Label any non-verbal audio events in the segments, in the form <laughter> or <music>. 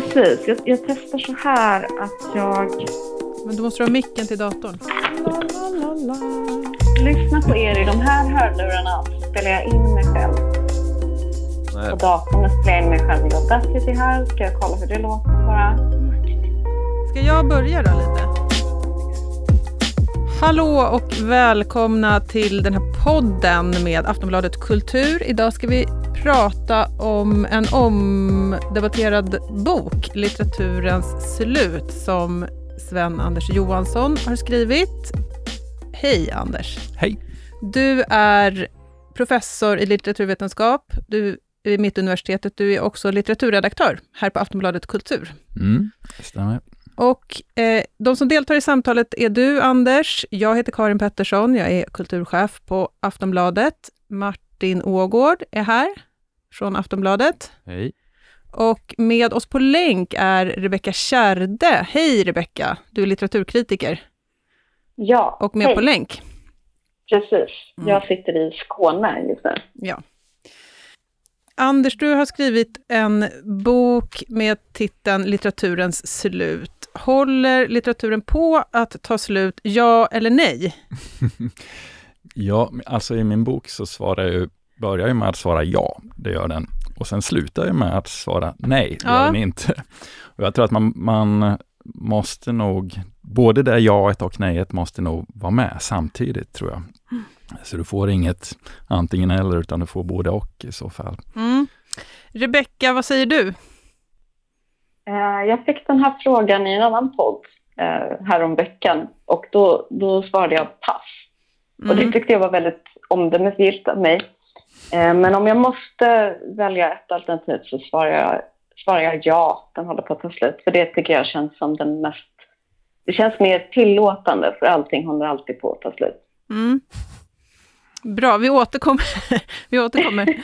precis. Jag, jag testar så här att jag... Men du måste ha micken till datorn. Lyssna på er i de här hörlurarna så spelar jag in mig själv. Nej. På datorn spelar jag in mig själv i Audacity här. Ska jag kolla hur det låter bara? Ska jag börja då lite? Hallå och välkomna till den här podden med Aftonbladet Kultur. Idag ska vi prata om en omdebatterad bok, Litteraturens slut, som Sven-Anders Johansson har skrivit. Hej Anders! Hej! Du är professor i litteraturvetenskap du, vid Mittuniversitetet. Du är också litteraturredaktör här på Aftonbladet Kultur. Mm, stämmer. Och eh, de som deltar i samtalet är du, Anders. Jag heter Karin Pettersson. Jag är kulturchef på Aftonbladet. Martin Ågård är här från Aftonbladet. Hej. Och med oss på länk är Rebecka Kärde. Hej Rebecka, du är litteraturkritiker Ja, och med hej. på länk. Precis. Mm. Jag sitter i Skåne just nu. Ja. Anders, du har skrivit en bok med titeln Litteraturens slut. Håller litteraturen på att ta slut, ja eller nej? <laughs> Ja, alltså i min bok så svarar jag börjar jag med att svara ja, det gör den. Och sen slutar jag med att svara nej, det Ja. gör den inte. <laughs> Och jag tror att man, man måste nog, både det jaet och nejet måste nog vara med samtidigt tror jag. Så du får inget antingen eller, utan du får både och i så fall. Mm. Rebecka, vad säger du? Eh, Jag fick den här frågan i en annan podd eh, häromveckan och då, då svarade jag pass. Och det Mm. tyckte jag var väldigt omdömesgillt av mig. Eh, Men om jag måste välja ett alternativ så svarar jag, svarar jag ja, den håller på att ta slut. För det tycker jag känns som den mest... Det känns mer tillåtande för allting håller alltid på att ta slut. Mm. Bra, vi återkommer. <laughs> vi återkommer.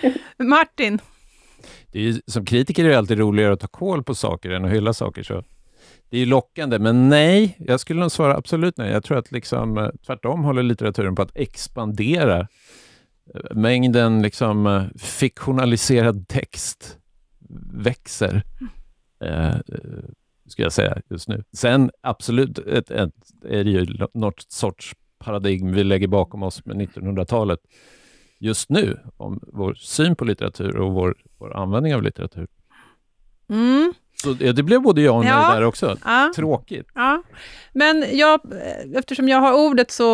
Martin, Det är ju, som kritiker är det alltid roligare att ta koll på saker än att hylla saker. Så det är ju lockande, men nej, jag skulle nog svara absolut nej. Jag tror att liksom, eh, tvärtom håller litteraturen på att expandera. Mängden liksom, eh, fiktionaliserad text växer, eh, eh, skulle jag säga just nu. Sen absolut ett, ett, är det ju något sorts paradigm vi lägger bakom oss med 1900-talet just nu, om vår syn på litteratur och vår, vår användning av litteratur. mm. Så det blev både ja och nej Ja. där också. ja. Tråkigt. Ja, men jag, eftersom jag har ordet så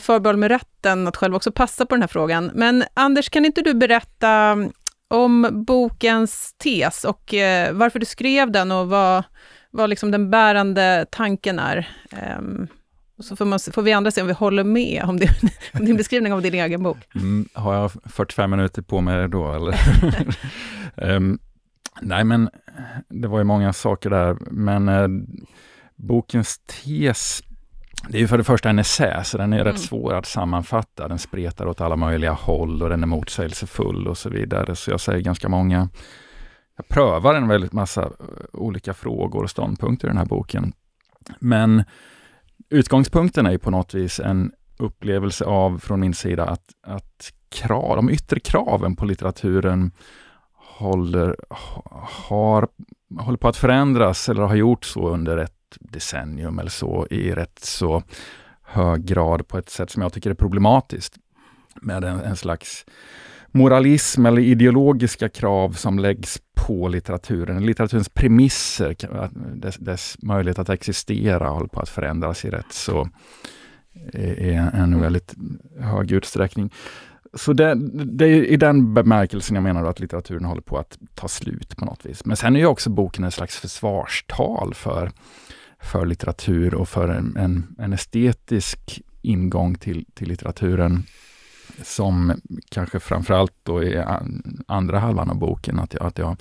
förbehåller mig rätten att själv också passa på den här frågan. Men Anders, kan inte du berätta om bokens tes och eh, varför du skrev den och vad, vad liksom den bärande tanken är? Ehm, och så får, man, får vi andra se om vi håller med om din, <laughs> om din beskrivning av din egen bok. Mm, har jag 45 minuter på mig då eller? <laughs> Ehm, nej men det var ju många saker där, men eh, bokens tes, det är ju för det första en essä, så den är Mm. rätt svår att sammanfatta. Den spretar åt alla möjliga håll och den är motsägelsefull och så vidare. Så jag säger ganska många, jag prövar en väldigt massa eh, olika frågor och ståndpunkter i den här boken. Men utgångspunkten är ju på något vis en upplevelse av, från min sida, att, att krav, de yttre kraven på litteraturen håller, har, håller på att förändras eller har gjort så under ett decennium eller så i rätt så hög grad på ett sätt som jag tycker är problematiskt. Med en, en slags moralism eller ideologiska krav som läggs på litteraturen. Litteraturens premisser, dess, dess möjlighet att existera håller på att förändras i rätt så i en väldigt hög utsträckning. Så det, det är i den bemärkelsen jag menar att litteraturen håller på att ta slut på något vis. Men sen är ju också boken en slags försvarstal för, för litteratur och för en, en, en estetisk ingång till, till litteraturen som kanske framförallt då är andra halvan av boken. Att jag, att jag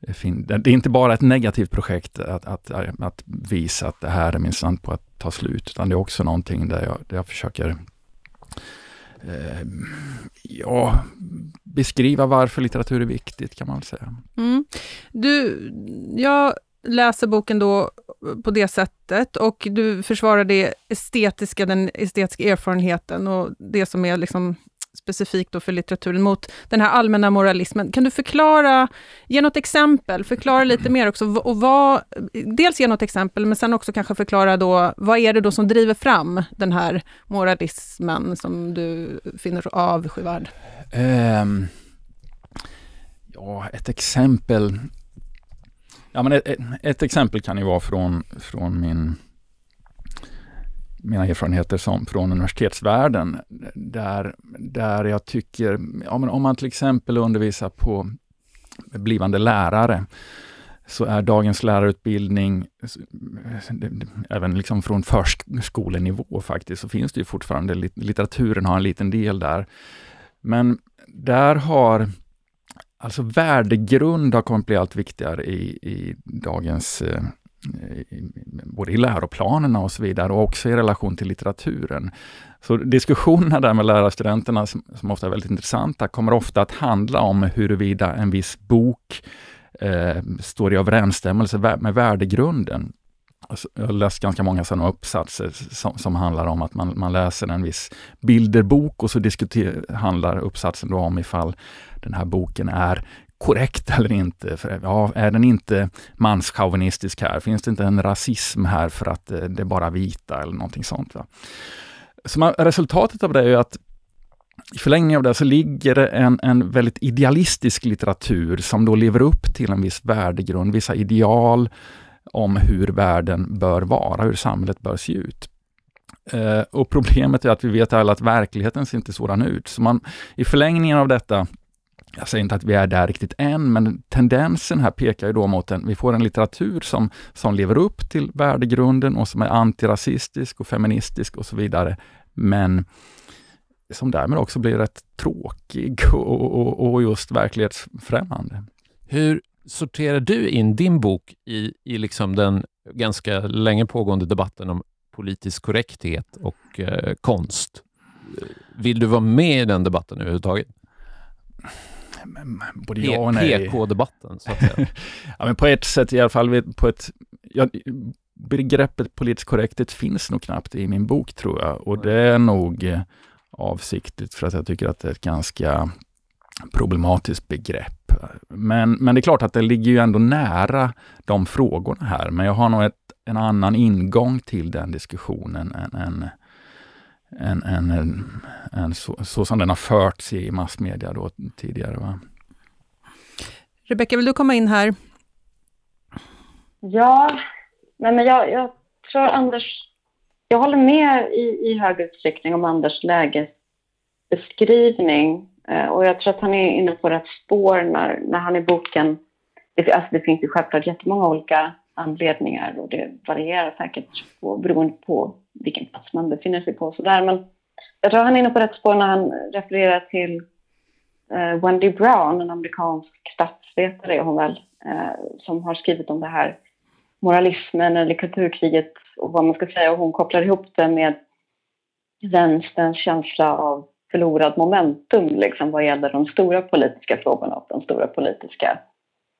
det är inte bara ett negativt projekt att, att, att visa att det här är minsann på att ta slut, utan det är också någonting där jag, där jag försöker eh, ja, beskriva varför litteratur är viktigt, kan man väl säga. Mm. Du, jag läser boken då på det sättet och du försvarar det estetiska, den estetiska erfarenheten och det som är liksom specifikt då för litteraturen, mot den här allmänna moralismen. Kan du förklara, ge något exempel, förklara lite mer också, och vad, dels ge något exempel, men sen också kanske förklara då, vad är det då som driver fram den här moralismen som du finner så avskyvärd? Um, ehm, ja, ett exempel. Ja, men ett, ett, exempel kan ju vara från, från min mina erfarenheter som, från universitetsvärlden, där, där jag tycker, ja, men om man till exempel undervisar på blivande lärare, så är dagens lärarutbildning, även liksom från förskolenivå faktiskt, så finns det ju fortfarande, litteraturen har en liten del där. Men där har alltså värdegrund har kommit bli allt viktigare i, i dagens eh, Eh, både i läroplanerna och så vidare och också i relation till litteraturen. Så diskussionerna där med lärarstudenterna, som, som ofta är väldigt intressanta, kommer ofta att handla om huruvida en viss bok eh, står i överensstämmelse med värdegrunden. Alltså, jag har läst ganska många sådana uppsatser som, som handlar om att man, man, läser en viss bilderbok och så handlar uppsatsen då om ifall den här boken är korrekt eller inte? För, ja, är den inte manschauvinistisk här? Finns det inte en rasism här för att eh, det är bara vita eller någonting sånt? Va? Så man, resultatet av det är ju att i förlängningen av det så ligger det en, en väldigt idealistisk litteratur som då lever upp till en viss värdegrund, vissa ideal om hur världen bör vara, hur samhället bör se ut. Eh, och problemet är att vi vet alla att verkligheten ser inte sådan ut. Så man, i förlängningen av detta jag säger inte att vi är där riktigt än, men tendensen här pekar ju då mot en, vi får en litteratur som, som lever upp till värdegrunden och som är antirasistisk och feministisk och så vidare. Men som därmed också blir rätt tråkig <laughs> och, och, och just verklighetsfrämmande. Hur sorterar du in din bok i, i liksom den ganska länge pågående debatten om politisk korrekthet och eh, konst? Vill du vara med i den debatten överhuvudtaget? Både ja och nej. PK-debatten, så att säga. <laughs> ja, men på ett sätt i alla fall, på ett, ja, begreppet politiskt korrekthet finns nog knappt i min bok tror jag och det är nog eh, avsiktligt för att jag tycker att det är ett ganska problematiskt begrepp. Men, men det är klart att det ligger ju ändå nära de frågorna här, men jag har nog ett, en annan ingång till den diskussionen än, än än, än, än, än så, så, som den har förts i massmedia då tidigare. Va? Rebecka, vill du komma in här? Ja, nej men jag, jag tror Anders... Jag håller med i, i hög utsträckning om Anders lägesbeskrivning. Eh, och jag tror att han är inne på rätt spår när, när han i boken... Det, alltså det finns ju självklart jättemånga olika anledningar och det varierar säkert på, beroende på vilken plats man befinner sig på. Sådär. Men jag tror han är inne på rätt spår när han refererar till eh, Wendy Brown, en amerikansk statsvetare är hon väl, eh, som har skrivit om det här moralismen eller kulturkriget och vad man ska säga. Och hon kopplar ihop det med vänsterns känsla av förlorad momentum liksom, vad gäller de stora politiska frågorna och de stora politiska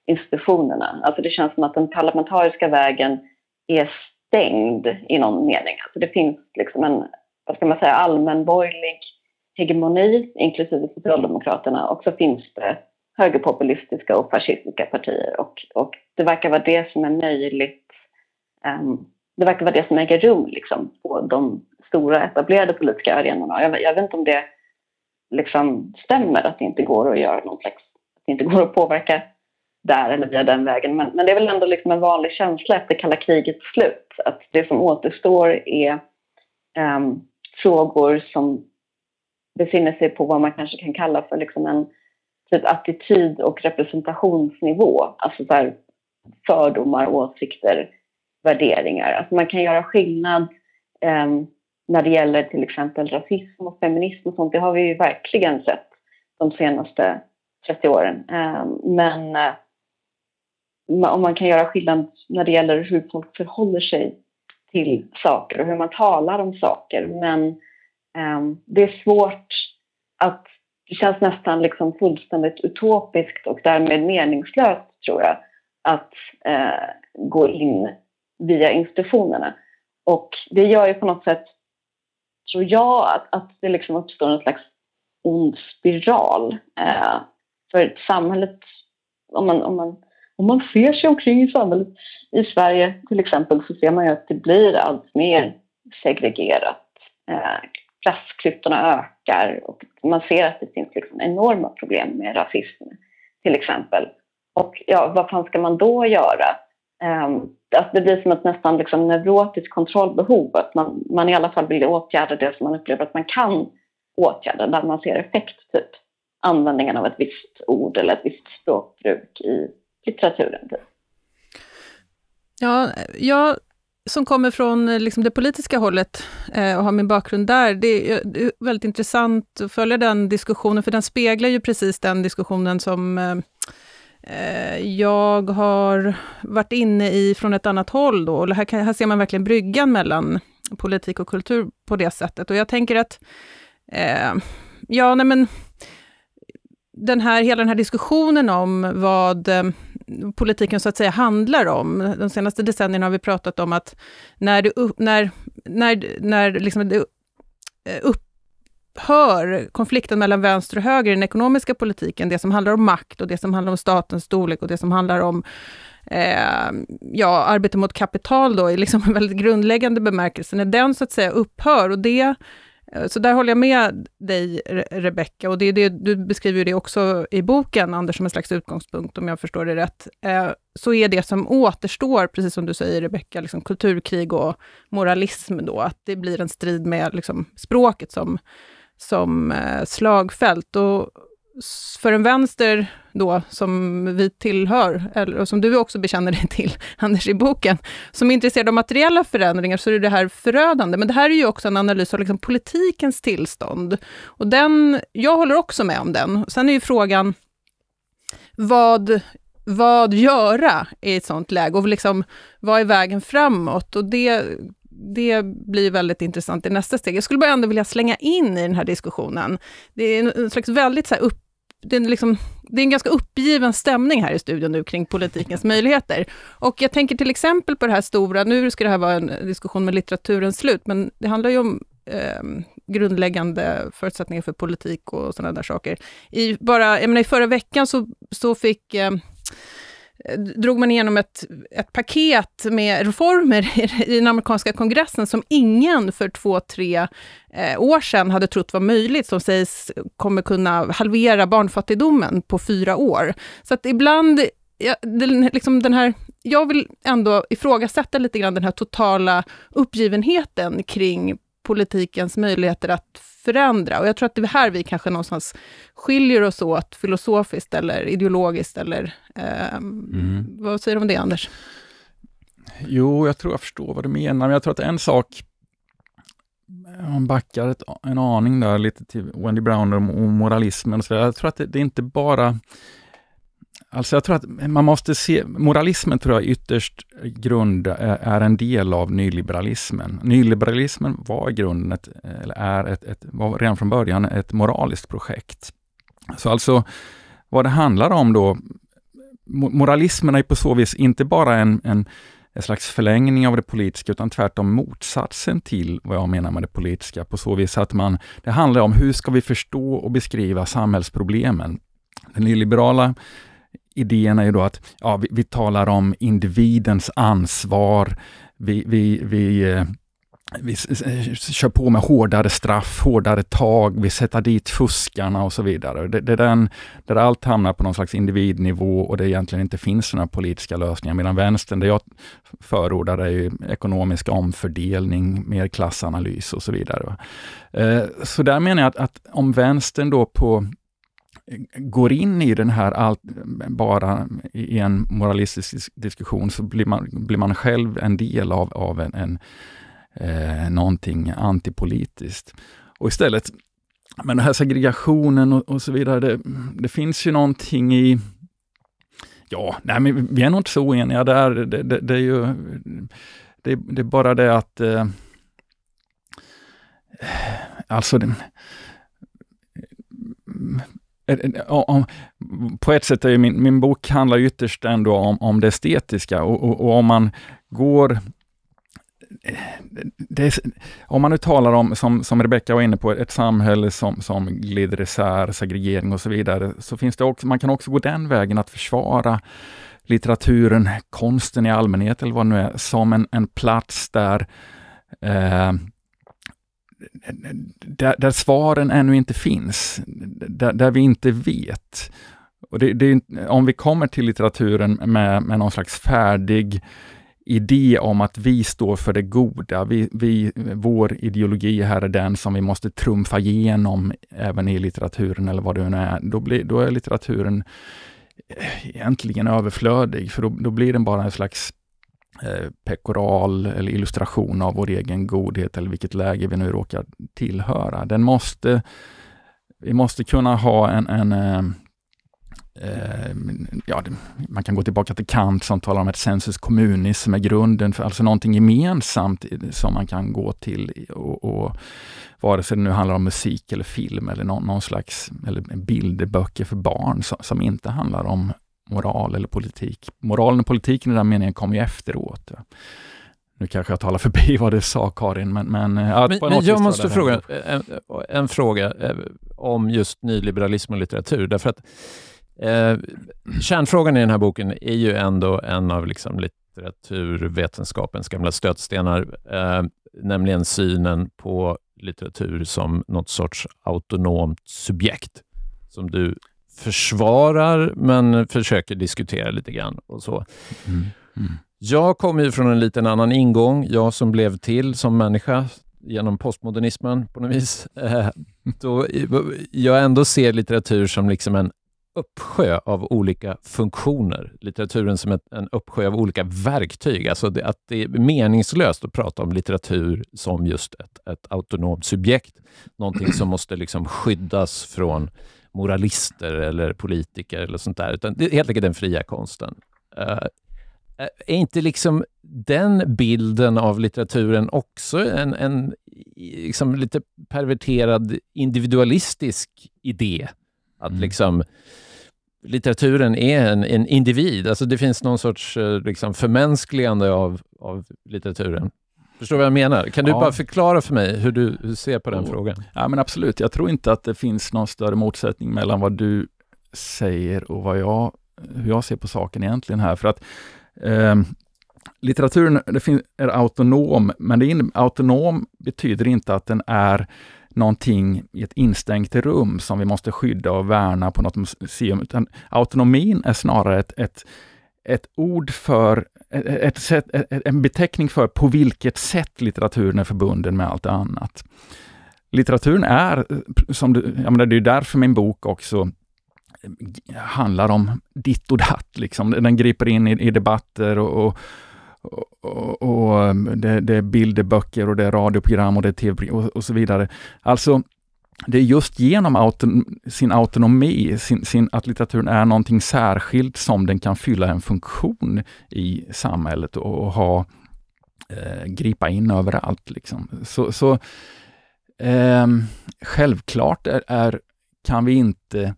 institutionerna. Alltså det känns som att den parlamentariska vägen är stängd i någon mening. Alltså det finns liksom en, vad ska man säga, allmänborgerlig hegemoni, inklusive Socialdemokraterna, och så finns det högerpopulistiska och fascistiska partier. Och, och det verkar vara det som är möjligt, um, det verkar vara det som äger rum liksom, på de stora etablerade politiska arenorna. Jag, jag vet inte om det liksom stämmer, att det inte går att göra någon slags, att det inte går att påverka där eller via den vägen. Men, men det är väl ändå liksom en vanlig känsla efter kalla krigets slut. Att det som återstår är um, frågor som befinner sig på vad man kanske kan kalla för liksom en typ attityd och representationsnivå. Alltså så här, fördomar, åsikter, värderingar. Alltså man kan göra skillnad um, när det gäller till exempel rasism och feminism och sånt. Det har vi ju verkligen sett de senaste 30 åren. Um, men uh, om man kan göra skillnad när det gäller hur folk förhåller sig till saker och hur man talar om saker. Men eh, det är svårt att, det känns nästan liksom fullständigt utopiskt och därmed meningslöst tror jag, att eh, gå in via institutionerna. Och det gör ju på något sätt, tror jag, att, att det liksom uppstår en slags ond spiral. Eh, för samhället, om man, om, man, om man ser sig omkring i samhället, i Sverige till exempel, så ser man ju att det blir allt mer segregerat. Eh, klassklyftorna ökar och man ser att det finns liksom enorma problem med rasism till exempel. Och ja, vad fan ska man då göra? Um, att det blir som ett nästan liksom neurotiskt kontrollbehov, att man, man i alla fall vill åtgärda det som man upplever att man kan åtgärda, där man ser effekt, typ användningen av ett visst ord eller ett visst språkbruk i litteraturen. Typ. Ja, jag som kommer från eh, liksom det politiska hållet eh, och har min bakgrund där, det är, väldigt intressant att följa den diskussionen, för den speglar ju precis den diskussionen som eh, jag har varit inne i från ett annat håll. Då. Och här, kan, här ser man verkligen bryggan mellan politik och kultur på det sättet. Och jag tänker att, eh, ja, nej men, den här, hela den här diskussionen om vad eh, politiken så att säga handlar om. De senaste decennierna har vi pratat om att när, det, när, när, när liksom det eh, upphör konflikten mellan vänster och höger i den ekonomiska politiken, det som handlar om makt och det som handlar om statens storlek och det som handlar om eh, ja, arbete mot kapital då, i liksom en väldigt grundläggande bemärkelse, när den så att säga upphör och det Eh, så där håller jag med dig, Rebecka, och det är det, du beskriver det också i boken, Anders, som en slags utgångspunkt, om jag förstår det rätt. Eh, så är det som återstår, precis som du säger, Rebecka, liksom kulturkrig och moralism då, att det blir en strid med liksom, språket som, som eh, slagfält. Och för en vänster då, som vi tillhör, eller, och som du också bekänner dig till, <laughs> Anders, i boken, som är intresserad av materiella förändringar, så är det här förödande. Men det här är ju också en analys av liksom politikens tillstånd. Och den, jag håller också med om den. Sen är ju frågan, vad, vad göra i ett sånt läge? Och liksom, vad är vägen framåt? Och det, det blir väldigt intressant i nästa steg. Jag skulle bara ändå vilja slänga in i den här diskussionen. Det är en slags väldigt så upp det är, liksom, det är en ganska uppgiven stämning här i studion nu kring politikens möjligheter. Och jag tänker till exempel på det här stora, nu ska det här vara en diskussion med litteraturens slut, men det handlar ju om eh, grundläggande förutsättningar för politik och sådana där saker. I, bara, jag menar, I förra veckan så, så fick eh, drog man igenom ett, ett paket med reformer i, den amerikanska kongressen som ingen för två, tre eh, år sedan hade trott var möjligt, som sägs kommer kunna halvera barnfattigdomen på fyra år. Så att ibland Ja, den, liksom den här, jag vill ändå ifrågasätta lite grann den här totala uppgivenheten kring politikens möjligheter att förändra. Och jag tror att det är här vi kanske någonstans skiljer oss åt filosofiskt eller ideologiskt. Eller, eh, mm. Vad säger du om det, Anders? Jo, jag tror jag förstår vad du menar, men jag tror att en sak, om backar ett, en aning där lite till Wendy Brown och moralismen, och så jag tror att det, det är inte bara Alltså jag tror att man måste se, moralismen tror jag ytterst grund är en del av nyliberalismen. Nyliberalismen var i grunden, ett, eller är ett, ett, var redan från början ett moraliskt projekt. Så alltså vad det handlar om då, moralismen är på så vis inte bara en, en, en slags förlängning av det politiska, utan tvärtom motsatsen till vad jag menar med det politiska, på så vis att man, det handlar om hur ska vi förstå och beskriva samhällsproblemen. Den nyliberala idén är ju då att ja, vi, vi talar om individens ansvar, vi, vi, vi eh, vi kör på med hårdare straff, hårdare tag, vi sätter dit fuskarna och så vidare. Det, det är den, där allt hamnar på någon slags individnivå och det egentligen inte finns några politiska lösningar. Medan vänstern, det jag förordar är ju ekonomisk omfördelning, mer klassanalys och så vidare. Eh, så där menar jag att, att om vänstern då på går in i den här allt, bara i en moralistisk diskussion, så blir man, blir man själv en del av, av en, en eh, någonting antipolitiskt. Och istället, men den här segregationen och, och så vidare, det, det, finns ju någonting i Ja, nej, men vi är nog inte så oeniga där. Det, det, det är ju det, det, är bara det att eh, Alltså, på ett sätt är min, min bok handlar ytterst ändå om, om det estetiska och, och, och om man går eh, är, om man nu talar om, som, som Rebecka var inne på, ett samhälle som, som glider isär, segregering och så vidare, så finns det också, man kan också gå den vägen att försvara litteraturen, konsten i allmänhet eller vad det nu är, som en, en plats där eh, där, där, svaren ännu inte finns, där, där vi inte vet. Och det, det, om vi kommer till litteraturen med, med någon slags färdig idé om att vi står för det goda. Vi, vi, vår ideologi här är den som vi måste trumfa igenom även i litteraturen eller vad det nu är. Då, blir, då är litteraturen eh, egentligen överflödig, för då, då blir den bara en slags eh, pekoral eller illustration av vår egen godhet eller vilket läge vi nu råkar tillhöra. Den måste, vi måste kunna ha en, en eh, eh ja, man kan gå tillbaka till Kant som talar om ett sensus communis som är grunden för alltså någonting gemensamt som man kan gå till och, och vare sig det nu handlar om musik eller film eller någon, någon slags eller bilderböcker för barn som, som, inte handlar om moral eller politik. Moralen och politiken i den meningen kommer ju efteråt. Ja. Nu kanske jag talar förbi vad du sa Karin, men... Men, ja, men, men jag måste fråga en, en, fråga eh, om just nyliberalism och litteratur. Därför att eh, kärnfrågan i den här boken är ju ändå en av liksom litteraturvetenskapens gamla stötstenar, eh, nämligen synen på litteratur som något sorts autonomt subjekt som du försvarar men försöker diskutera lite grann och så. Mm. Mm. Jag kommer ju från en liten annan ingång, jag som blev till som människa genom postmodernismen på något vis. Eh, då jag ändå ser litteratur som liksom en uppsjö av olika funktioner. Litteraturen som ett, en uppsjö av olika verktyg. Alltså det, att det är meningslöst att prata om litteratur som just ett, ett autonomt subjekt. Någonting som måste liksom skyddas från moralister eller politiker eller sånt där. Utan det är helt enkelt den fria konsten. Uh, är inte liksom den bilden av litteraturen också en, en liksom lite perverterad individualistisk idé? Att mm. liksom litteraturen är en, en, individ. Alltså det finns någon sorts eh, liksom, förmänskligande av, av litteraturen. Förstår du vad jag menar? Kan du ja. bara förklara för mig hur du ser på den oh. frågan? Ja, men absolut. Jag tror inte att det finns någon större motsättning mellan vad du säger och vad jag, hur jag ser på saken egentligen här. För att eh, litteraturen det finns, är autonom, men det in, autonom betyder inte att den är någonting i ett instängt rum som vi måste skydda och värna på något museum, utan autonomin är snarare ett, ett, ett ord för, ett sätt, en beteckning för på vilket sätt litteraturen är förbunden med allt annat. Litteraturen är, som du, jag menar, det är därför min bok också eh, handlar om ditt och datt. Liksom. Den griper in i, i debatter och, och och, och eh, det, det, är bilderböcker och det är radioprogram och det är tv och, och så vidare. Alltså, det är just genom auton, sin autonomi, sin, sin, att litteraturen är någonting särskilt som den kan fylla en funktion i samhället och, och ha, eh, gripa in överallt. Liksom. Så, så eh, självklart är, är, kan vi inte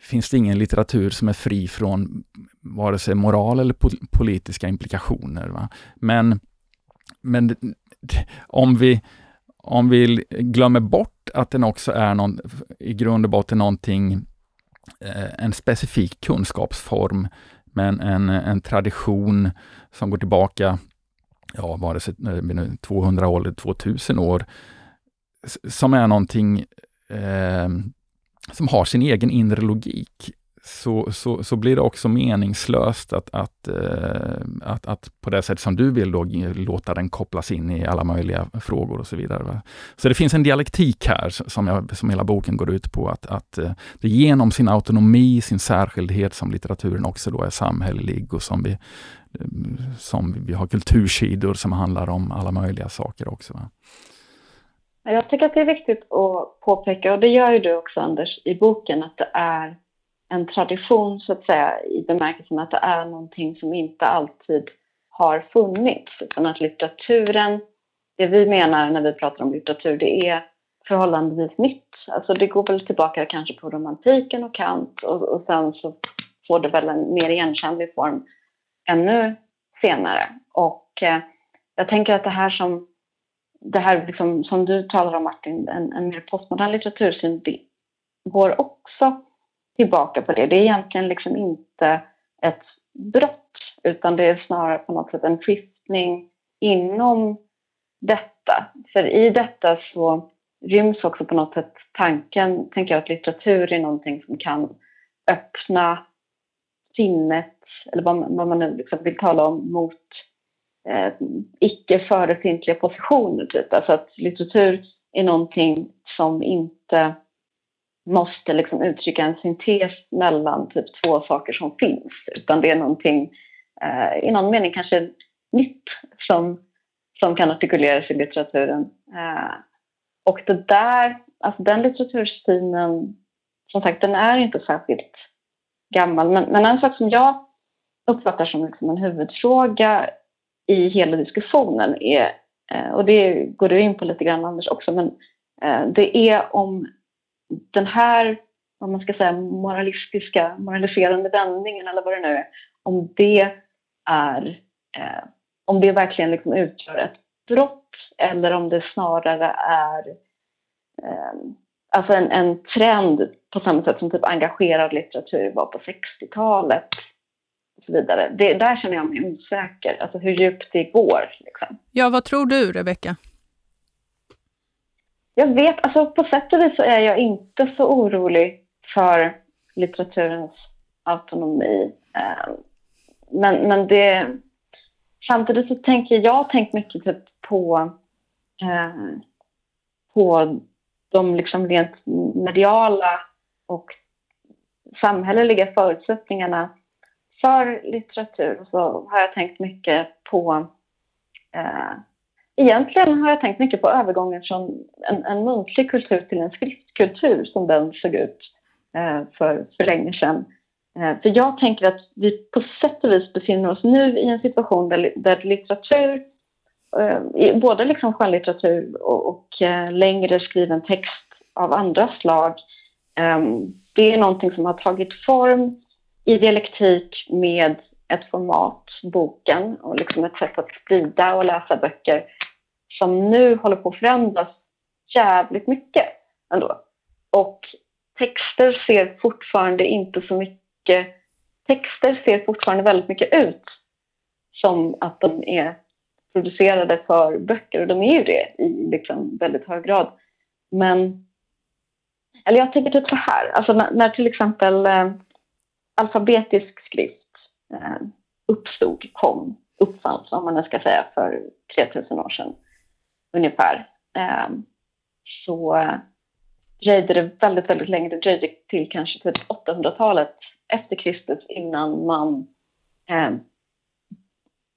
finns det ingen litteratur som är fri från vare sig moral eller politiska implikationer. Va? Men, men om, vi, om vi glömmer bort att den också är någon, i grund och botten någonting, eh, en specifik kunskapsform, men en, en tradition som går tillbaka, ja, vare sig eh, 200 år eller 2000 år, som är någonting eh, som har sin egen inre logik, så, så, så blir det också meningslöst att, att, eh, att, att på det sätt som du vill då, eh, låta den kopplas in i alla möjliga frågor och så vidare. Va? Så det finns en dialektik här som, jag, som hela boken går ut på, att, att eh, det genom sin autonomi, sin särskildhet som litteraturen också då är samhällelig och som vi, eh, som vi har kultursidor som handlar om alla möjliga saker också. Va? Jag tycker att det är viktigt att påpeka, och det gör ju du också Anders i boken, att det är en tradition så att säga i bemärkelsen att det är någonting som inte alltid har funnits. Utan att litteraturen, det vi menar när vi pratar om litteratur, det är förhållandevis nytt. Alltså det går väl tillbaka kanske på romantiken och Kant och, och sen så får det väl en mer igenkännlig form ännu senare. Och eh, jag tänker att det här som, det här liksom, som du talar om Martin, en, en mer postmodern litteratursyn, det går också tillbaka på det. Det är egentligen liksom inte ett brott, utan det är snarare på något sätt en skiftning inom detta. För i detta så ryms också på något sätt tanken, tänker jag, att litteratur är någonting som kan öppna sinnet, eller vad, vad man nu liksom vill tala om, mot eh, icke förefintliga positioner. Typ. Alltså att litteratur är någonting som inte måste liksom uttrycka en syntes mellan typ två saker som finns, utan det är någonting eh, i någon mening kanske nytt som, som kan artikuleras i litteraturen. Eh, och det där, alltså den litteraturstilen, som sagt, den är inte särskilt gammal. Men, men en sak som jag uppfattar som liksom en huvudfråga i hela diskussionen är, eh, och det går du in på lite grann Anders också, men eh, det är om den här, vad man ska säga, moralistiska, moraliserande vändningen eller vad det nu är, om det är, eh, om det verkligen liksom utgör ett brott eller om det snarare är eh, alltså en, en trend på samma sätt som typ engagerad litteratur var på 60-talet och så vidare. Det, där känner jag mig osäker, alltså hur djupt det går. Liksom. Ja, vad tror du, Rebecka? Jag vet, alltså på sätt och vis så är jag inte så orolig för litteraturens autonomi. Eh, men, men det, samtidigt så tänker jag, jag har tänkt mycket typ på, eh, på de liksom rent mediala och samhälleliga förutsättningarna för litteratur så har jag tänkt mycket på eh, Egentligen har jag tänkt mycket på övergången från en, en muntlig kultur till en skriftkultur som den såg ut eh, för, för länge sedan. Eh, för jag tänker att vi på sätt och vis befinner oss nu i en situation där, där litteratur, eh, både liksom skönlitteratur och, och eh, längre skriven text av andra slag. Eh, det är någonting som har tagit form i dialektik med ett format, boken, och liksom ett sätt att sprida och läsa böcker som nu håller på att förändras jävligt mycket ändå. Och texter ser fortfarande inte så mycket... Texter ser fortfarande väldigt mycket ut som att de är producerade för böcker och de är ju det i liksom väldigt hög grad. Men eller jag tänker typ så här, alltså när, när till exempel eh, alfabetisk skrift eh, uppstod, kom, uppfanns om man ska säga för 3000 år sedan ungefär, ehm, så dröjde det väldigt, väldigt länge, det dröjde till kanske typ till 800-talet efter Kristus innan man ehm,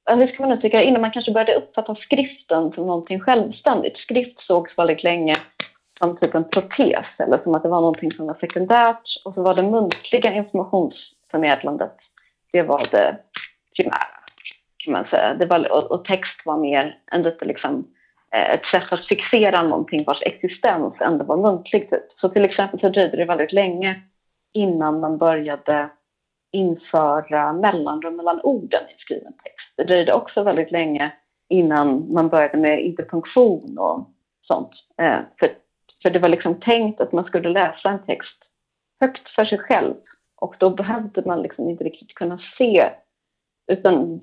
eller ska man nu tycka, innan man kanske började uppfatta skriften som någonting självständigt. Skrift sågs väldigt länge som typ en protes eller som att det var någonting som var sekundärt. Och så var det muntliga informationsförmedlandet, det var det primära kan man säga. Det var, och, och text var mer en lite liksom, eh, Eh, ett sätt att fixera någonting vars existens ändå var muntlig. Typ. Så till exempel så dröjde det väldigt länge innan man började införa mellanrum mellan orden i skriven text. Det dröjde också väldigt länge innan man började med interpunktion och sånt. Eh, för för det var liksom tänkt att man skulle läsa en text högt för sig själv och då behövde man liksom inte riktigt kunna se utan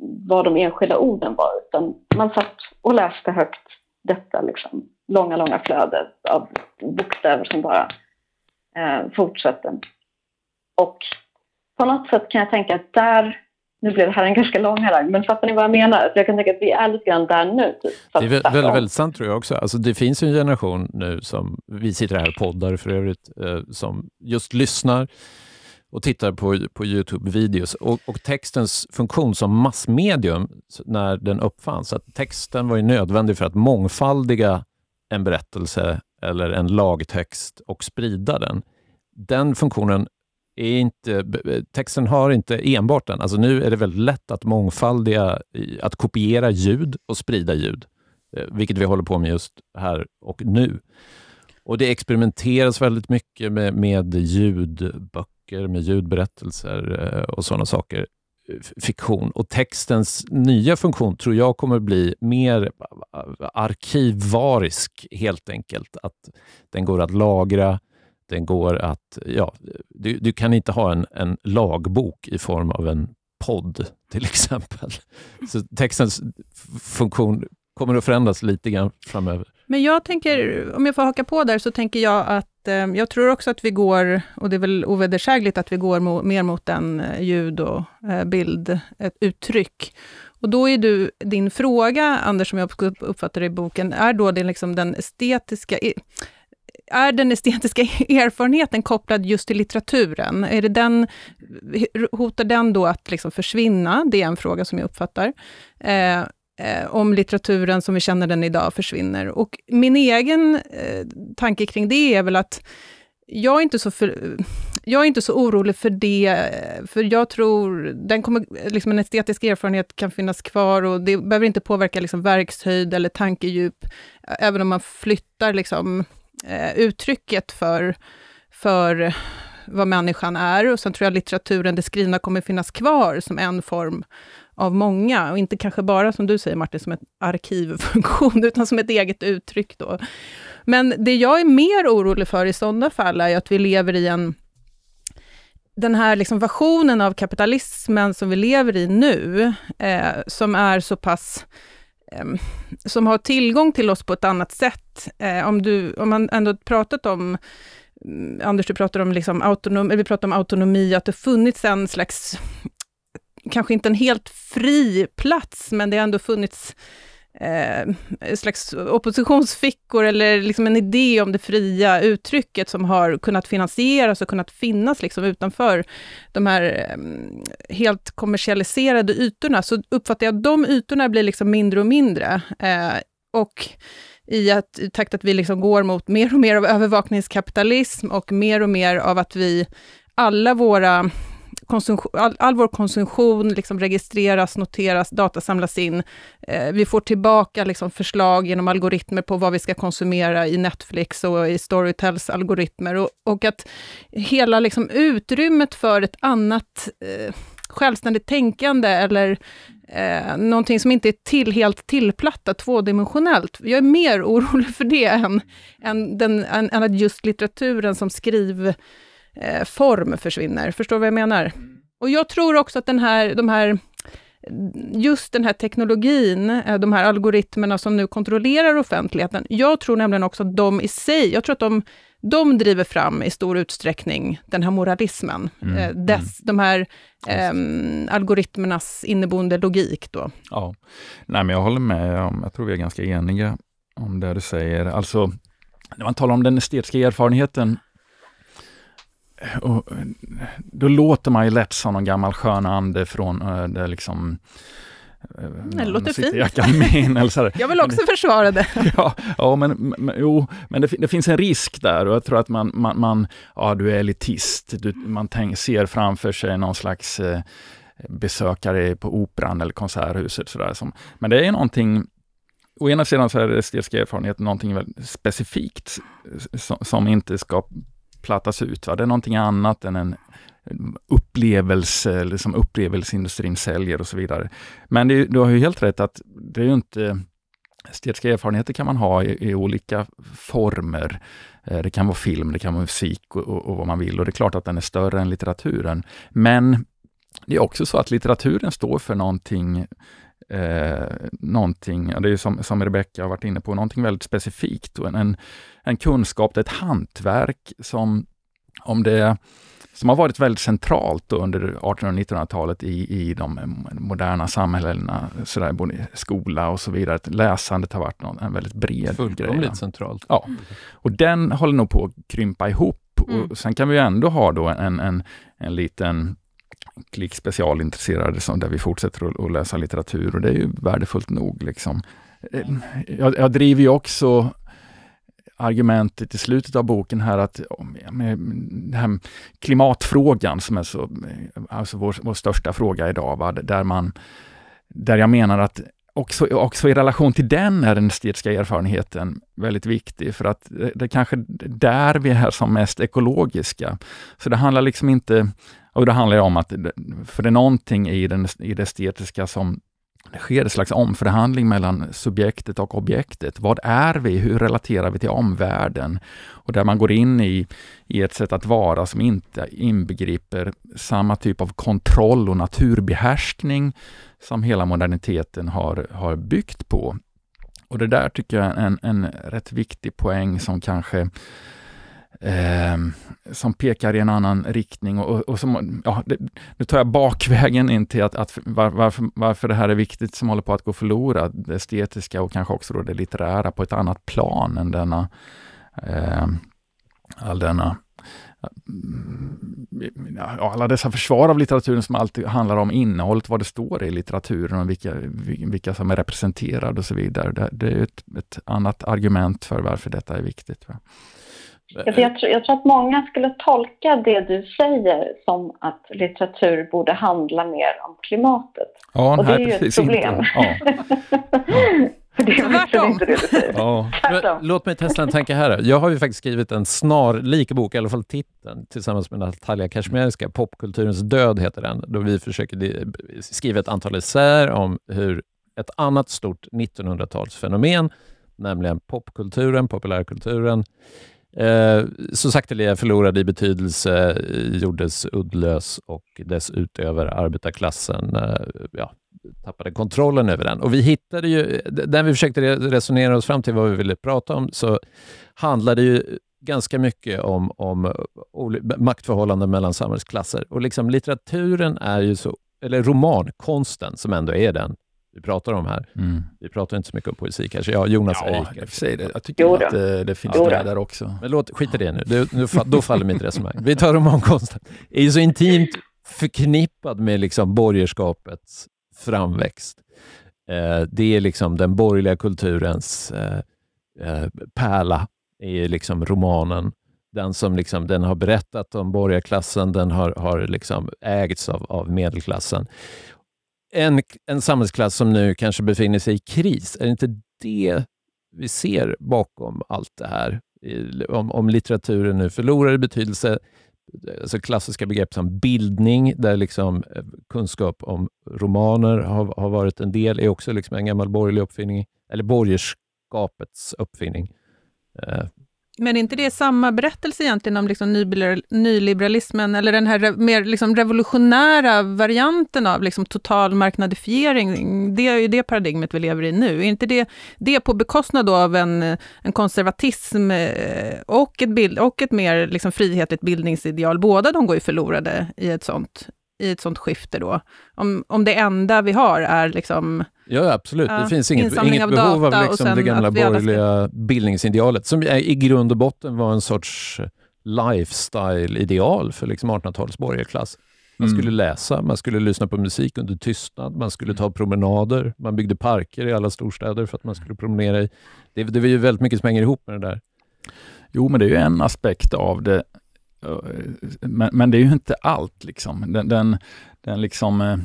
vad, de enskilda orden var utan man satt och läste högt detta liksom långa, långa flöde av bokstäver som bara eh, fortsatte. Och på något sätt kan jag tänka att där nu blev det här en ganska lång harang, men fattar ni vad jag menar? För jag kan tänka att vi är lite grann där nu. Typ, det är väldigt, väldigt, väldigt sant tror jag också. Alltså, det finns en generation nu som, vi sitter här och poddar för övrigt, eh, som just lyssnar och tittar på, på Youtube-videos. Och, och, textens funktion som massmedium när den uppfanns, att texten var ju nödvändig för att mångfaldiga en berättelse eller en lagtext och sprida den. Den funktionen är inte, texten har inte enbart den. Alltså nu är det väldigt lätt att mångfaldiga, att kopiera ljud och sprida ljud, eh, vilket vi håller på med just här och nu. Och Det experimenteras väldigt mycket med, med ljudböcker, med ljudberättelser eh, och sådana saker. Eh, fiktion. Och textens nya funktion tror jag kommer bli mer eh, arkivarisk helt enkelt. Att den går att lagra, den går att... Ja, du, du kan inte ha en, en lagbok i form av en podd till exempel. Så textens funktion kommer att förändras lite grann framöver. Men jag tänker, om jag får haka på där, så tänker jag att eh, jag tror också att vi går, och det är väl ovedersägligt att vi går mo, mer mot en eh, ljud och eh, bild, ett uttryck. Och då är du, din fråga, Anders, som jag uppfattar i boken, är då det liksom den estetiska e-, är den estetiska <laughs> erfarenheten kopplad just till litteraturen? Är det den, hotar den då att liksom försvinna? Det är en fråga som jag uppfattar. Eh, eh, om litteraturen som vi känner den idag försvinner. Och min egen eh, tanke kring det är väl att jag är, inte så för, jag är inte så orolig för det, eh, för jag tror den kommer, liksom en estetisk erfarenhet kan finnas kvar och det behöver inte påverka liksom verkshöjd eller tankedjup, även om man flyttar liksom, eh, uttrycket för, för vad människan är. Och sen tror jag litteraturen, det skrivna, kommer finnas kvar som en form av många, och inte kanske bara som du säger Martin, som en arkivfunktion, <laughs> utan som ett eget uttryck då. Men det jag är mer orolig för i sådana fall är att vi lever i en den här liksom versionen av kapitalismen som vi lever i nu, eh, som är så pass eh, som har tillgång till oss på ett annat sätt. Eh, om, du, om man ändå pratat om mm, Anders, du pratar om, liksom autonom, vi pratar om autonomi, att det funnits en slags kanske inte en helt fri plats, men det har ändå funnits eh, slags oppositionsfickor eller liksom en idé om det fria uttrycket som har kunnat finansieras och kunnat finnas liksom utanför de här eh, helt kommersialiserade ytorna, så uppfattar jag att de ytorna blir liksom mindre och mindre. Eh, och i, att, i takt att vi liksom går mot mer och mer av övervakningskapitalism och mer och mer av att vi alla våra all, all, vår konsumtion liksom registreras, noteras, data samlas in. Eh, vi får tillbaka liksom förslag genom algoritmer på vad vi ska konsumera i Netflix och i Storytels algoritmer. Och, och att hela liksom utrymmet för ett annat eh, självständigt tänkande eller eh, någonting som inte är till, helt tillplattat, tvådimensionellt. Jag är mer <laughs> orolig för det än, än, den, än, än att just litteraturen som skriv eh, form försvinner. Förstår du vad jag menar? Och jag tror också att den här, de här just den här teknologin, eh, de här algoritmerna som nu kontrollerar offentligheten, jag tror nämligen också att de i sig, jag tror att de, de driver fram i stor utsträckning den här moralismen. Mm, eh, dess, mm. De här eh, algoritmernas inneboende logik då. Ja, Nej, men jag håller med. Jag tror vi är ganska eniga om det du säger. Alltså, när man talar om den estetiska erfarenheten och då låter man ju lätt som någon gammal skön ande från uh, det liksom eh, det låter fint. Eller så Jag vill också försvara det. <laughs> ja, ja, men, men, jo, men det, det, finns en risk där och jag tror att man, man, man ja, du är elitist. Du, man tänk, ser framför sig någon slags eh, besökare på operan eller konserthuset. Sådär, som, men det är någonting Å ena sidan så är det estetiska erfarenhet någonting väldigt specifikt som, som inte ska plattas ut. Va? Det är någonting annat än en upplevelse eller som upplevelseindustrin säljer och så vidare. Men det, du har ju helt rätt att det är ju inte Estetiska erfarenheter kan man ha i, i, olika former. Eh, det kan vara film, det kan vara musik och, och, och, vad man vill och det är klart att den är större än litteraturen. Men det är också så att litteraturen står för någonting eh, någonting, det är som, som Rebecka har varit inne på, någonting väldigt specifikt och en, en kunskap, ett hantverk som, om det, som har varit väldigt centralt under 1800 och 1900-talet i, i de moderna samhällena, sådär, både skola och så vidare. Läsandet har varit någon, en väldigt bred Fullkomligt grej. centralt. Ja, och den håller nog på att krympa ihop. Mm. Och sen kan vi ändå ha då en, en, en liten klick specialintresserade som, där vi fortsätter att, att, läsa litteratur och det är ju värdefullt nog. Liksom. Eh, jag, jag driver ju också argumentet i slutet av boken här att med den här klimatfrågan som är så, eh, alltså vår, vår största fråga idag, va? där man där jag menar att också, också i relation till den är den estetiska erfarenheten väldigt viktig, för att det, det är kanske där vi är som mest ekologiska. Så det handlar liksom inte och det handlar om att, för det är någonting i, den, i det estetiska som det sker en slags omförhandling mellan subjektet och objektet. Vad är vi? Hur relaterar vi till omvärlden? Och där man går in i, i ett sätt att vara som inte inbegriper samma typ av kontroll och naturbehärskning som hela moderniteten har, har byggt på. Och det där tycker jag är en, en rätt viktig poäng som kanske eh, som pekar i en annan riktning. Och, och som, ja, det, nu tar jag bakvägen in till att, att var, varför, varför det här är viktigt som håller på att gå förlorat, det estetiska och kanske också då det litterära på ett annat plan än denna eh, all denna ja, alla dessa försvar av litteraturen som alltid handlar om innehållet, vad det står i litteraturen och vilka, vilka som är representerade och så vidare. Det, det är ett, ett, annat argument för varför detta är viktigt. Va? Jag, tror, jag tror att många skulle tolka det du säger som att litteratur borde handla mer om klimatet. Ja, och det är ju ett problem. Ja. <laughs> Det är inte det du säger. Ja. Låt mig testa en tanke här. Jag har ju faktiskt skrivit en snarlik bok, i alla fall titeln, tillsammans med Natalia Kashmirska. Popkulturens död heter den, då vi försöker skriva ett antal essäer om hur ett annat stort 1900-talsfenomen, nämligen popkulturen, populärkulturen, eh, så sakteliga förlorade i betydelse, eh, gjordes uddlös och dess utöver arbetarklassen, eh, ja, tappade kontrollen över den. Och vi hittade ju, när vi försökte resonera oss fram till vad vi ville prata om, så handlade det ju ganska mycket om, om maktförhållanden mellan samhällsklasser. Och liksom litteraturen är ju så, eller romankonsten som ändå är den vi pratar om här. Mm. Vi pratar inte så mycket om poesi kanske. Ja, Jonas ja, Eik. Jag, det. jag tycker jo, att det, det finns med där också. Men låt, skit i det nu. Det, nu då faller mitt resonemang. Vi tar romankonsten. Det är ju så intimt förknippad med liksom borgerskapets framväxt. Eh, det är liksom den borgerliga kulturens eh, eh, pärla, är liksom romanen. Den som liksom, den har berättat om borgarklassen, den har, har liksom ägts av, av medelklassen. En, en samhällsklass som nu kanske befinner sig i kris, är det inte det vi ser bakom allt det här? Om, om litteraturen nu förlorar i betydelse, alltså klassiska begrepp som bildning, där liksom eh, kunskap om romaner har, har varit en del, är också liksom en gammal borgerlig uppfinning, eller borgerskapets uppfinning. Eh, men är inte det samma berättelse egentligen om liksom nyliberalismen, eller den här mer liksom revolutionära varianten av liksom total marknadifiering? Det är ju det paradigmet vi lever i nu. Är inte det, det på bekostnad av en, en konservatism eh, och ett, bild, och ett mer liksom frihetligt bildningsideal? Båda de går ju förlorade i ett sånt, i ett sånt skifte då. Om, om det enda vi har är liksom Ja, absolut. Ja, det finns inget, inget av behov av liksom det gamla borgerliga ska... bildningsidealet, som i grund och botten var en sorts lifestyle-ideal för liksom 1800-talets borgarklass. Man skulle mm. läsa, man skulle lyssna på musik under tystnad, man skulle ta promenader, man byggde parker i alla storstäder för att man skulle promenera i. Det, det var ju väldigt mycket som hänger ihop med det där. Jo, men det är ju en aspekt av det. Eh, men, men det är ju inte allt. Liksom. Den, den, den liksom eh,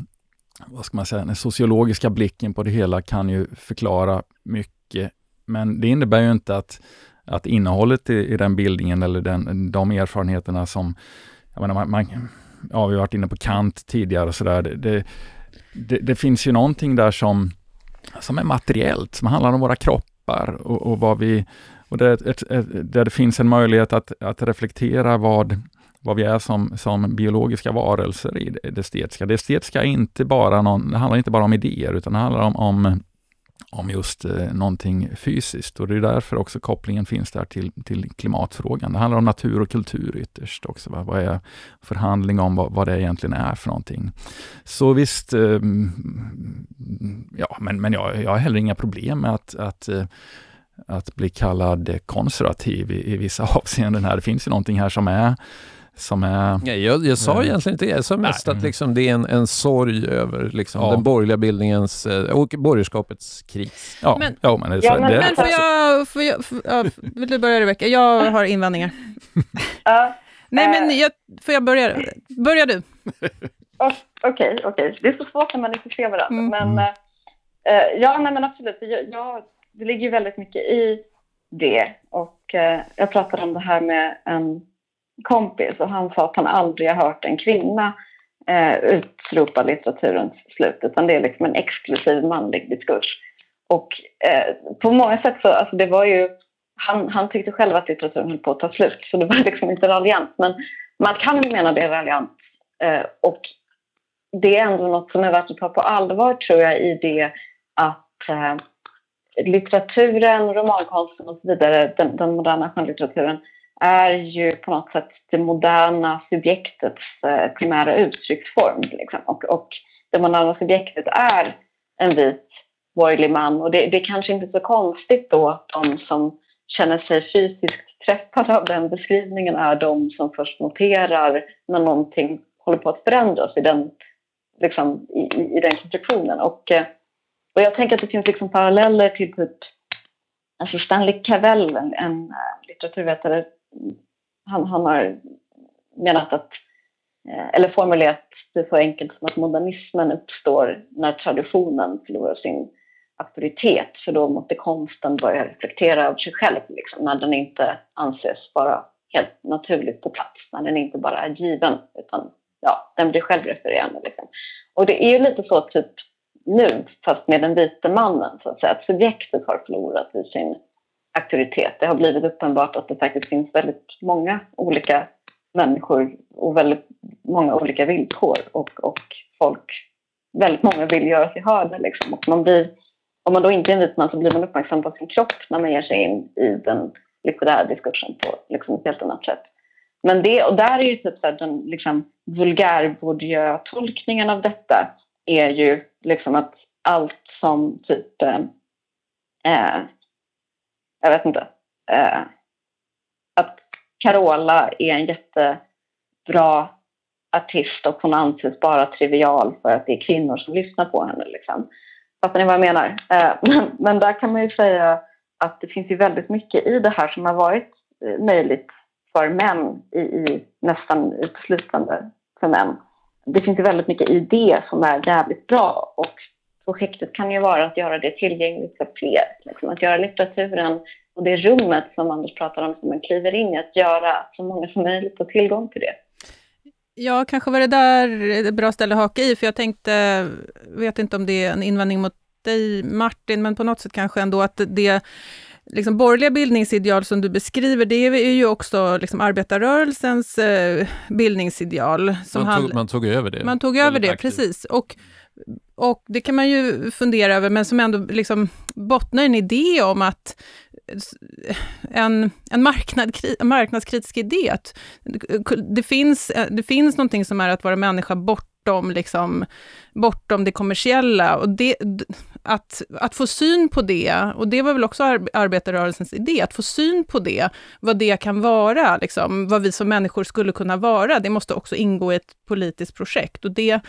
vad ska man säga, den sociologiska blicken på det hela kan ju förklara mycket. Men det innebär ju inte att, att innehållet i, i den bildningen eller den, de erfarenheterna som, jag menar, man, man, ja, vi har varit inne på Kant tidigare och sådär. Det, det, det, det, finns ju någonting där som, som är materiellt, som handlar om våra kroppar och, och vad vi, och där, ett, ett, där det finns en möjlighet att, att reflektera vad, vad vi är som, som biologiska varelser i det, estetiska. Det estetiska är inte bara någon, det handlar inte bara om idéer, utan det handlar om, om, om just eh, någonting fysiskt. Och det är därför också kopplingen finns där till, till klimatfrågan. Det handlar om natur och kultur ytterst också. Va? Vad är förhandling om vad, vad det egentligen är för någonting. Så visst, eh, ja, men, men jag, jag har heller inga problem med att, att eh, att bli kallad konservativ i, i vissa <laughs> avseenden här. Det finns ju någonting här som är som är... Ja, jag, jag sa egentligen inte det. Jag sa mest Nej. att liksom det är en, en sorg över liksom ja. den borgerliga bildningens eh, och borgerskapets kris. Ja, men, ja, men, det, ja, men, det, men får jag, får jag får, ja, vill du börja Rebecka? Jag har invändningar. <laughs> Nej, men eh. jag, får jag börja? Börja du. <laughs> Okej, okej. Okay, okay. Det är så svårt när man inte ser varandra. Mm. Men, uh, ja, nej, men absolut. Jag, jag, det ligger väldigt mycket i det. Och eh, jag pratade om det här med en kompis och han sa att han aldrig har hört en kvinna eh, utropa litteraturens slut, utan det är liksom en exklusiv manlig diskurs. Och eh, på många sätt så, alltså det var ju, han, han tyckte själv att litteraturen höll på att ta slut, så det var <laughs> liksom inte raljant. Men man kan ju mena det raljant. Eh, och det är ändå något som är värt att ta på allvar tror jag i det att eh, litteraturen, romankonsten och så vidare, den, den moderna skönlitteraturen är ju på något sätt det moderna subjektets eh, primära uttrycksform. Liksom. Och, och det moderna subjektet är en vit borgerlig man och det, det är kanske inte så konstigt då att de som känner sig fysiskt träffade av den beskrivningen är de som först noterar när någonting håller på att förändras i den, liksom, i, i den konstruktionen. Och, eh, och jag tänker att det finns liksom paralleller till typ Alltså Stanley Cavell, en, en eh, litteraturvetare, han, han har menat att, eh, eller formulerat det så enkelt som att modernismen uppstår när traditionen förlorar sin auktoritet, för då måste konsten börja reflektera över sig själv, liksom, när den inte anses vara helt naturligt på plats, när den inte bara är given, utan ja, den blir självrefererande. Liksom. Och det är ju lite så typ nu, fast med den vita mannen, så att säga, att subjektet har förlorat i sin auktoritet. Det har blivit uppenbart att det faktiskt finns väldigt många olika människor och väldigt många olika villkor och, och folk, väldigt många vill göra sig hörda liksom. Och man blir, om man då inte är en vit man så blir man uppmärksam på sin kropp när man ger sig in i den litterära diskursen på liksom, ett helt annat sätt. Men det, och där är ju typ så den liksom, vulgär-Bourdieu-tolkningen av detta är ju liksom att allt som typ eh, eh, jag vet inte. Eh, att Carola är en jättebra artist och hon anses bara trivial för att det är kvinnor som lyssnar på henne. Liksom. Fattar ni vad jag menar? Eh, <laughs> men, men, där kan man ju säga att det finns ju väldigt mycket i det här som har varit eh, möjligt för män i, i nästan uteslutande för män. Det finns ju väldigt mycket i det som är jävligt bra och projektet kan ju vara att göra det tillgängligt för fler. Liksom, att göra litteraturen och det rummet som Anders pratar om som man kliver in i, att göra så många som möjligt får tillgång till det. Ja, kanske var det där ett bra ställe att haka i, för jag tänkte, vet inte om det är en invändning mot dig Martin, men på något sätt kanske ändå att det liksom borgerliga bildningsideal som du beskriver, det är ju också liksom arbetarrörelsens eh, bildningsideal. Som man, tog, man tog över det. Man tog över det, aktivt. precis. Och och det kan man ju fundera över, men som ändå liksom bottnar en idé om att en, en marknad, marknadskritisk idé, att det finns, det finns någonting som är att vara människa bortom, liksom, bortom det kommersiella. Och det, att, att få syn på det, och det var väl också arbetarrörelsens idé, att få syn på det, vad det kan vara, liksom, vad vi som människor skulle kunna vara, det måste också ingå i ett politiskt projekt. Och det,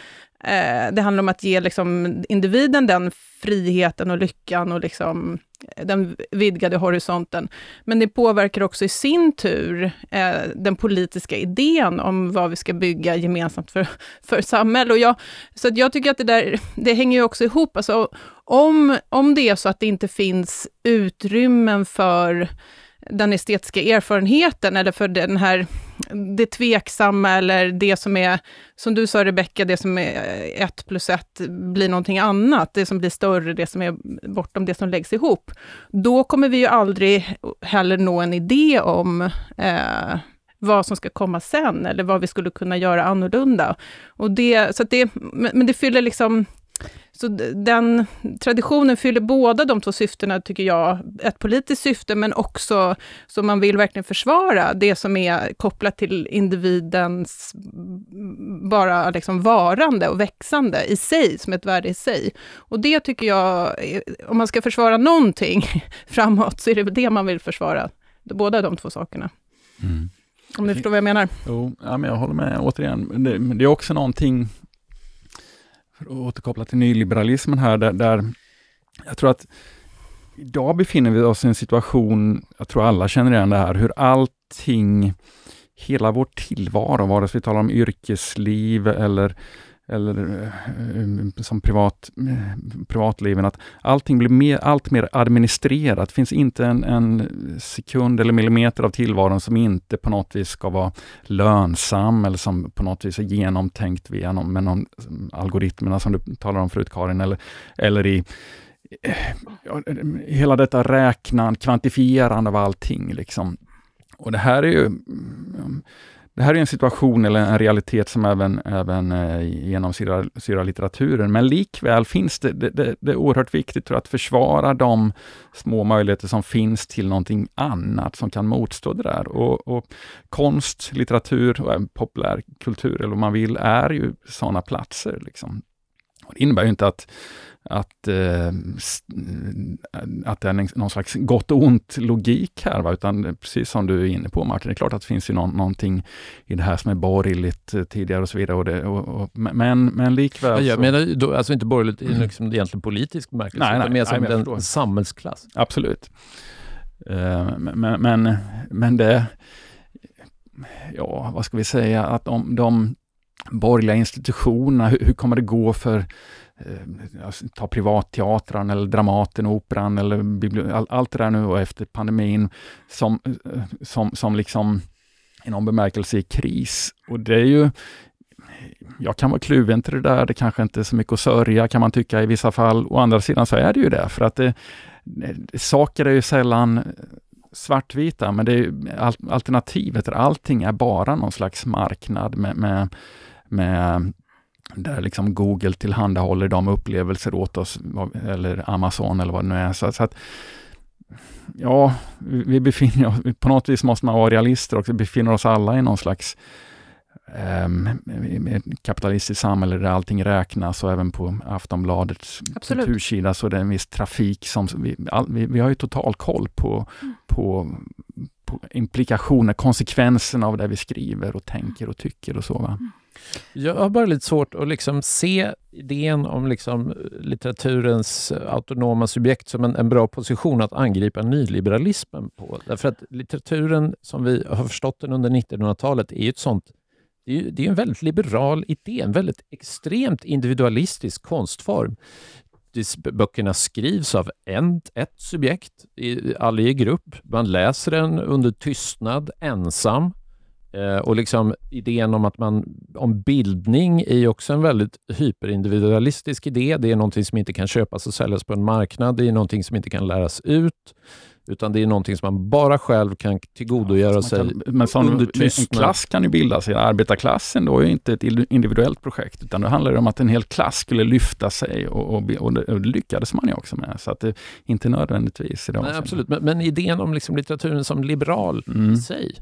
eh, det handlar om att ge liksom, individen den friheten och lyckan och liksom, eh, den vidgade horisonten. Men det påverkar också i sin tur eh, den politiska idén om vad vi ska bygga gemensamt för, <laughs> för samhälle. Och jag, så att jag tycker att det där, det hänger ju också ihop. Alltså, om, om det är så att det inte finns utrymmen för den estetiska erfarenheten eller för den här, det tveksamma eller det som är, som du sa Rebecka, det som är ett plus ett blir någonting annat, det som blir större, det som är bortom det som läggs ihop. Då kommer vi ju aldrig heller nå en idé om eh, vad som ska komma sen, eller vad vi skulle kunna göra annorlunda. Och det, så det, men det fyller liksom så den traditionen fyller båda de två syftena, tycker jag. Ett politiskt syfte, men också så man vill verkligen försvara det som är kopplat till individens bara liksom varande och växande i sig, som ett värde i sig. Och det tycker jag, om man ska försvara någonting <laughs> framåt, så är det det man vill försvara. Båda de två sakerna. Mm. Om du förstår vad jag menar? Jo, ja, men jag håller med återigen. Det, det är också någonting återkoppla till nyliberalismen här, där, där jag tror att idag befinner vi oss i en situation, jag tror alla känner igen det här, hur allting, hela vår tillvaro, vare sig vi talar om yrkesliv eller eller eh, som privat, eh, privatliven, att allting blir mer, allt mer administrerat. Det finns inte en, en, sekund eller millimeter av tillvaron som inte på något vis ska vara lönsam eller som på något vis är genomtänkt via någon, med någon mm, algoritmerna som du talar om förut Karin, eller, eller i eh, hela detta räknande, kvantifierande av allting. Liksom. Och det här är ju mm, det här är en situation eller en realitet som även, även eh, genomsyrar litteraturen, men likväl finns det, det, det, det är oerhört viktigt att försvara de små möjligheter som finns till någonting annat som kan motstå det där. Och, och konst, litteratur och populärkultur, eller vad man vill, är ju sådana platser. Liksom. Och det innebär ju inte att att, eh, att det är någon slags gott och ont logik här, va? utan precis som du är inne på Martin, det är klart att det finns ju någon, någonting i det här som är borgerligt eh, tidigare och så vidare. Och det, och, och, men, men likväl... Jag så... menar då, alltså inte borgerligt i liksom egentligen politisk bemärkelse, nej, nej, utan mer som nej, en samhällsklass. Absolut. Uh, men, men, men det... Ja, vad ska vi säga, att om de borgerliga institutionerna, hur, hur kommer det gå för eh, alltså, ta privatteatern eller Dramaten, Operan eller all, allt det där nu och efter pandemin som, eh, som, som liksom i någon bemärkelse i kris. Och det är ju jag kan vara kluven till det där, det kanske inte är så mycket att sörja kan man tycka i vissa fall. Å andra sidan så är det ju det, för att det, eh, saker är ju sällan svartvita, men det är alternativet, allting är bara någon slags marknad med, med, med där liksom Google tillhandahåller de upplevelser åt oss, eller Amazon eller vad det nu är. Så, så att, ja, vi befinner oss, på något vis måste man vara realister också, vi befinner oss alla i någon slags um, kapitalistiskt samhälle där allting räknas och även på Aftonbladets Absolut. kultursida så är det en viss trafik som vi, all, vi, vi, har ju total koll på, mm. på, på implikationer, konsekvenserna av det vi skriver och tänker och tycker och så. Va? Mm. Jag har bara lite svårt att liksom se idén om liksom litteraturens autonoma subjekt som en, en, bra position att angripa nyliberalismen på. Därför att litteraturen, som vi har förstått den under 1900-talet, är ju ett sånt det är, det är en väldigt liberal idé, en väldigt extremt individualistisk konstform. Böckerna skrivs av en, ett subjekt, aldrig i grupp. Man läser den under tystnad, ensam. Eh, och liksom idén om att man, om bildning är också en väldigt hyperindividualistisk idé. Det är någonting som inte kan köpas och säljas på en marknad. Det är någonting som inte kan läras ut. Utan det är någonting som man bara själv kan tillgodogöra ja, sig kan, men tystnad. En klass kan ju bildas. Arbetarklassen då är inte ett individuellt projekt, utan det handlar om att en hel klass skulle lyfta sig och, och, och, det, och det lyckades man ju också med. Så att det inte nödvändigtvis i Nej, Absolut, men, men, idén om liksom litteraturen som liberal mm. i sig?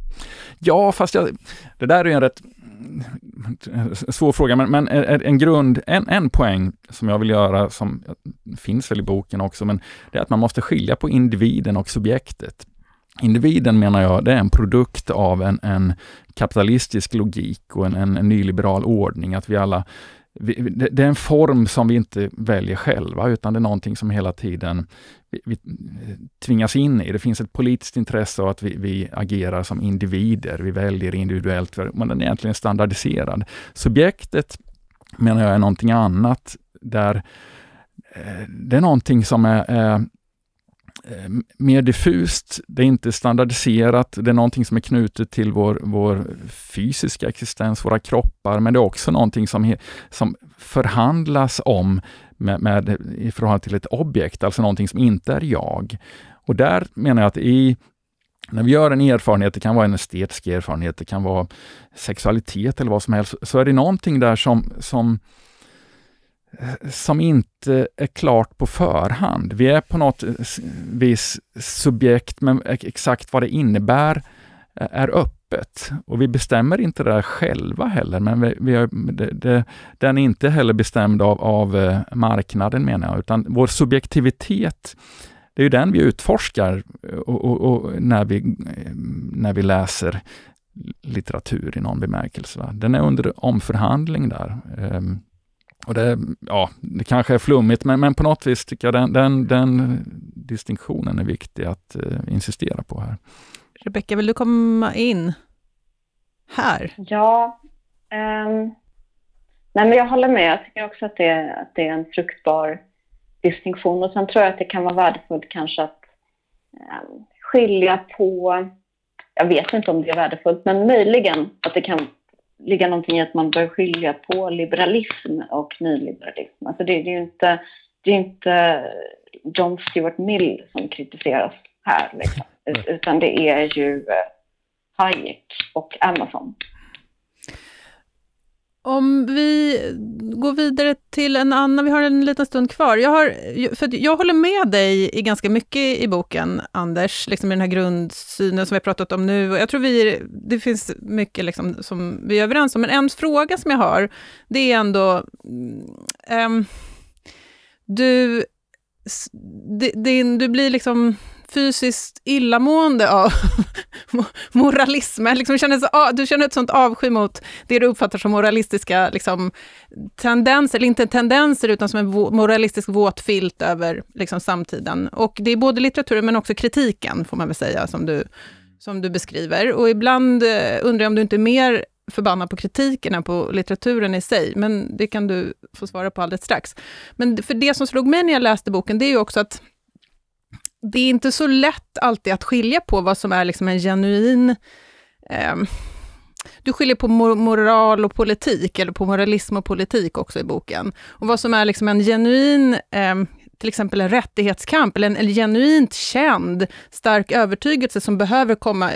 Ja, fast jag, det där är en rätt svår fråga, men, men en grund, en, en poäng som jag vill göra, som finns väl i boken också, men det är att man måste skilja på individen och subjektet. Individen menar jag, det är en produkt av en, en kapitalistisk logik och en, en, en nyliberal ordning, att vi alla vi, det, det, är en form som vi inte väljer själva, utan det är någonting som hela tiden vi, vi eh, tvingas in i. Det finns ett politiskt intresse av att vi, vi, agerar som individer. Vi väljer individuellt, men den är egentligen standardiserad. Subjektet menar jag är någonting annat, där eh, det är någonting som är, är Eh, Eh, mer diffust, det är inte standardiserat, det är någonting som är knutet till vår, vår fysiska existens, våra kroppar, men det är också någonting som, som förhandlas om med, med, i förhållande till ett objekt, alltså någonting som inte är jag. Och där menar jag att i när vi gör en erfarenhet, det kan vara en estetisk erfarenhet, det kan vara sexualitet eller vad som helst, så är det någonting där som, som som inte är klart på förhand. Vi är på något eh, vis subjekt, men exakt vad det innebär eh, är öppet. Och vi bestämmer inte det där själva heller, men vi, vi är, det, det, den är inte heller bestämd av, av eh, marknaden menar jag, utan vår subjektivitet, det är ju den vi utforskar och, och, och när, vi, när vi läser litteratur i någon bemärkelse. Den är under omförhandling där. Ehm. Och det, ja, det kanske är flummigt, men, men på något vis tycker jag den, den, den distinktionen är viktig att uh, insistera på här. Rebecka, vill du komma in här? Ja, um, Nej, men jag håller med. Jag tycker också att det, att det är en fruktbar distinktion. Och sen tror jag att det kan vara värdefullt kanske att eh, skilja på, jag vet inte om det är värdefullt, men möjligen att det kan ligga någonting i att man bör skilja på liberalism och nyliberalism. Alltså det, det är ju inte, det är inte John Stuart Mill som kritiseras här, liksom. utan det är ju eh, Hayek och Amazon. Om vi går vidare till en annan, vi har en liten stund kvar. Jag, har, för jag håller med dig i ganska mycket i boken, Anders, liksom i den här grundsynen som vi har pratat om nu. Jag tror vi, det finns mycket liksom som vi är överens om, men en fråga som jag har, det är ändå, um, du, din, du blir liksom fysiskt illamående av <laughs> moralismen. Liksom känner så, ah, du känner ett sånt avsky mot det du uppfattar som moralistiska liksom, tendenser, eller inte tendenser, utan som en moralistisk våt filt över liksom, samtiden. Och det är både litteraturen, men också kritiken, får man väl säga, som du, som du beskriver. Och ibland eh, undrar jag om du inte är mer förbannad på kritiken än på litteraturen i sig, men det kan du få svara på alldeles strax. Men för det som slog mig när jag läste boken, det är ju också att det är inte så lätt alltid att skilja på vad som är liksom en genuin... Eh, du skiljer på moral och politik, eller på moralism och politik också i boken. Och vad som är liksom en genuin, eh, till exempel en rättighetskamp, eller en, en genuint känd, stark övertygelse som behöver komma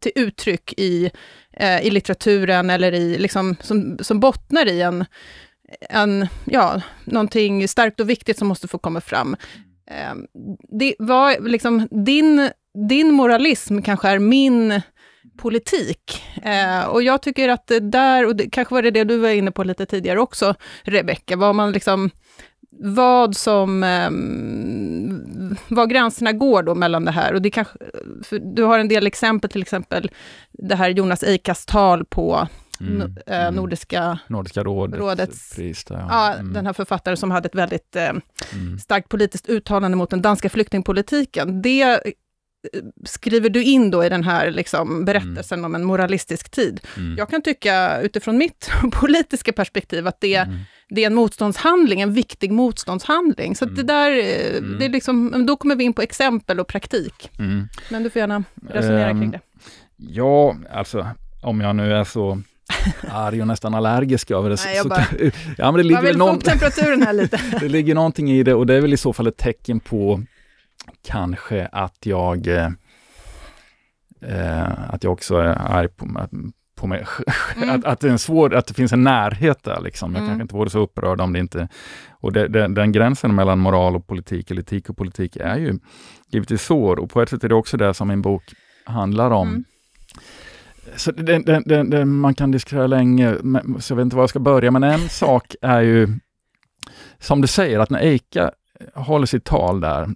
till uttryck i, eh, i litteraturen, eller i, liksom, som, som bottnar i en, en, ja, någonting starkt och viktigt som måste få komma fram. Eh, det var liksom, din, din moralism kanske är min politik. Eh, och jag tycker att det där, och det, kanske var det det du var inne på lite tidigare också, Rebecka, vad man liksom, vad som, eh, var gränserna går då mellan det här. Och det kanske, du har en del exempel, till exempel det här Jonas Eikas tal på mm. Eh, mm. Nordiska, Nordiska rådets, rådets pris. Där, ja. ja mm. Den här författaren som hade ett väldigt eh, mm. starkt politiskt uttalande mot den danska flyktingpolitiken. Det eh, skriver du in då i den här liksom, berättelsen mm. om en moralistisk tid. Mm. Jag kan tycka, utifrån mitt <laughs> politiska perspektiv, att det, mm. det är en motståndshandling, en viktig motståndshandling. Så det mm. där, mm. det är liksom, då kommer vi in på exempel och praktik. Men du får gärna resonera um, kring det. Ja, alltså om jag nu är så arg och nästan allergisk över det. Nej, jag bara, ja, men det ligger vill någon, få upp temperaturen här lite. <laughs> det ligger någonting i det och det är väl i så fall ett tecken på kanske att jag eh, att jag också är arg på, på mig. Mm. att, att, det är en svår, att det finns en närhet där. Liksom. Jag mm. kanske inte vore så upprörd om det inte... Och det, det, den gränsen mellan moral och politik, eller etik och politik, är ju givetvis svår. Och på ett sätt är det också det som min bok handlar om. Mm. Så det, det, det, man kan diskutera länge, så jag vet inte var jag ska börja, men en sak är ju, som du säger, att när Eika håller sitt tal där,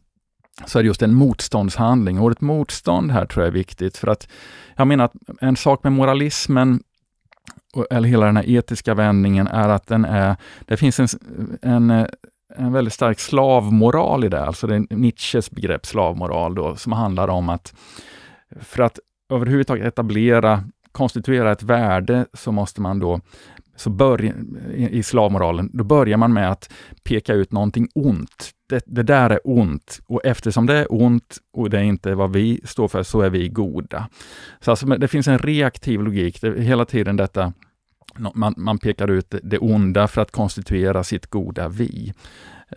så är det just en motståndshandling. Ordet motstånd här tror jag är viktigt, för att jag menar att en sak med moralismen, eller hela den här etiska vändningen, är att den är, det finns en, en en väldigt stark slavmoral i det, alltså det är Nietzsches begrepp slavmoral då, som handlar om att för att överhuvudtaget etablera, konstituera ett värde, så måste man då så börja, i slavmoralen, då börjar man med att peka ut någonting ont. Det, det, där är ont och eftersom det är ont och det är inte vad vi står för, så är vi goda. Så alltså, det finns en reaktiv logik, det är hela tiden detta man, man pekar ut det onda för att konstituera sitt goda vi,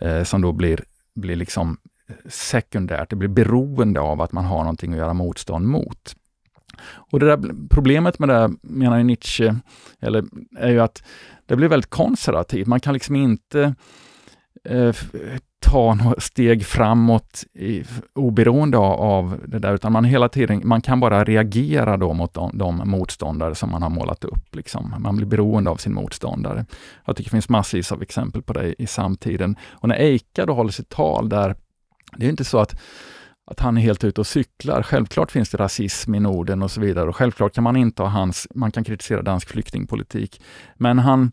eh, som då blir, blir liksom sekundärt, det blir beroende av att man har någonting att göra motstånd mot. Och det där problemet med det, menar Nietzsche, eller, är ju att det blir väldigt konservativt. Man kan liksom inte eh, ta några steg framåt i, oberoende av, av, det där, utan man hela tiden, man kan bara reagera då mot de, de motståndare som man har målat upp. Liksom. Man blir beroende av sin motståndare. Jag tycker det finns massvis av exempel på det i samtiden. Och när Eika då håller sitt tal där, det är inte så att att han är helt ute och cyklar. Självklart finns det rasism i Norden och så vidare och självklart kan man inte ha hans, man kan kritisera dansk flyktingpolitik. Men han,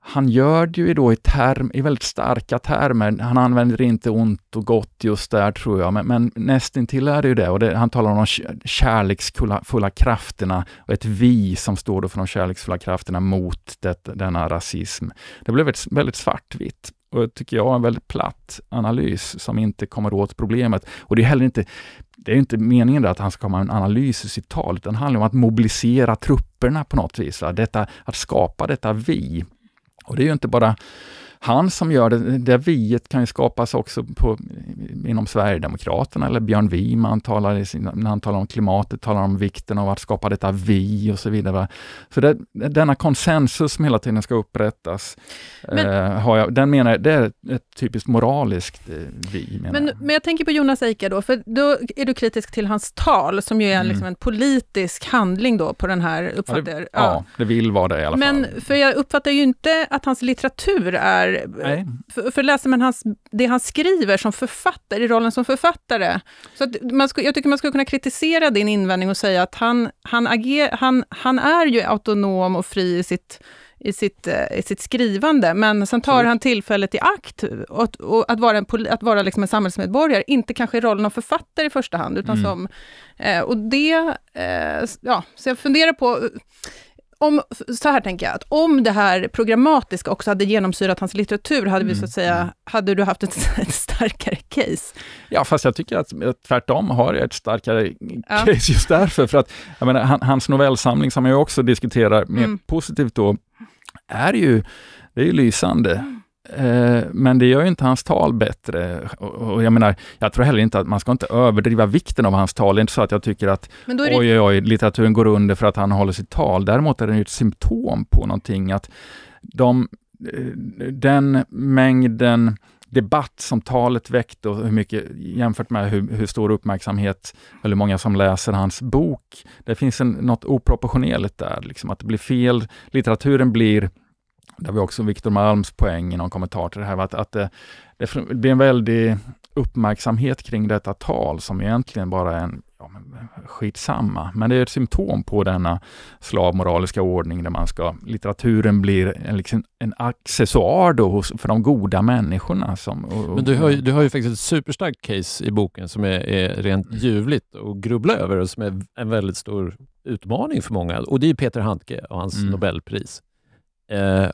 han gör det ju då i, term, i väldigt starka termer. Han använder inte ont och gott just där tror jag, men, men nästintill är det ju det. Och det, han talar om de kärleksfulla krafterna och ett vi som står då för de kärleksfulla krafterna mot det, denna rasism. Det blev ett, väldigt svartvitt och tycker jag en väldigt platt analys som inte kommer åt problemet. Och det är heller inte, det är inte meningen att han ska komma med en analys i sitt tal, utan det handlar om att mobilisera trupperna på något vis. Va? Detta, att skapa detta vi. Och det är ju inte bara han som gör det, det viet kan ju skapas också på, inom Sverigedemokraterna eller Björn Wiman talar sin, när han talar om klimatet, talar om vikten av att skapa detta vi och så vidare. Så det, denna konsensus som hela tiden ska upprättas, men, eh, har jag, den menar jag, det är ett typiskt moraliskt eh, vi. Men, jag. men jag tänker på Jonas Eika då, för då är du kritisk till hans tal, som ju är mm. liksom en politisk handling då på den här, uppfattar ja, det, ja. ja, det vill vara det i alla men, fall. Men för jag uppfattar ju inte att hans litteratur är Nej. För, för läser man hans, det han skriver som författare, i rollen som författare, så man ska, jag tycker man skulle kunna kritisera din invändning och säga att han, han, ager, han, han är ju autonom och fri i sitt i sitt, eh, i sitt skrivande, men sen tar han tillfället i akt och, och att vara, en, att vara liksom en samhällsmedborgare, inte kanske i rollen av författare i första hand, utan mm. som... Eh, och det... Eh, ja, så jag funderar på om, så här tänker jag, att om det här programmatiska också hade genomsyrat hans litteratur, hade vi så att säga, mm. hade du haft ett, <laughs> ett, starkare case? Ja, fast jag tycker att tvärtom har jag ett starkare ja. case just därför, för att jag menar, hans novellsamling, som jag också diskuterar mer mm. positivt då, är ju, det är ju lysande. Mm. Eh, men det gör ju inte hans tal bättre. Och, jag menar, jag tror heller inte att man ska inte överdriva vikten av hans tal. Det är inte så att jag tycker att det... oj, oj, litteraturen går under för att han håller sitt tal. Däremot är det ett symptom på någonting, att de, eh, den mängden debatt som talet väckte och hur mycket jämfört med hur, hur, stor uppmärksamhet eller hur många som läser hans bok. Det finns en, något oproportionerligt där, liksom att det blir fel. Litteraturen blir där vi också Viktor Malms poäng i någon kommentar till det här, att, att det, det blir en väldig uppmärksamhet kring detta tal som egentligen bara är en ja, skitsamma. Men det är ett symptom på denna slavmoraliska ordning där man ska, litteraturen blir en, liksom, en accessoar då hos, för de goda människorna. Som, och, Men du har, ju, du har ju faktiskt ett superstarkt case i boken som är, är rent mm. ljuvligt att grubbla över och som är en väldigt stor utmaning för många. Och det är Peter Handke och hans mm. Nobelpris. Eh,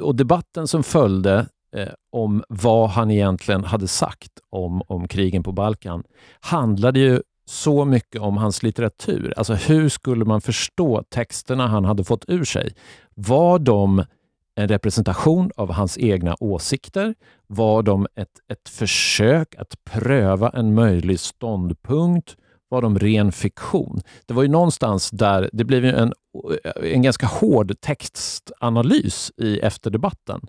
och debatten som följde eh, om vad han egentligen hade sagt om, om krigen på Balkan handlade ju så mycket om hans litteratur. Alltså hur skulle man förstå texterna han hade fått ur sig? Var de en representation av hans egna åsikter? Var de ett, ett försök att pröva en möjlig ståndpunkt? Var de ren fiktion? Det var ju någonstans där, det blev ju en, en ganska hård textanalys i efterdebatten.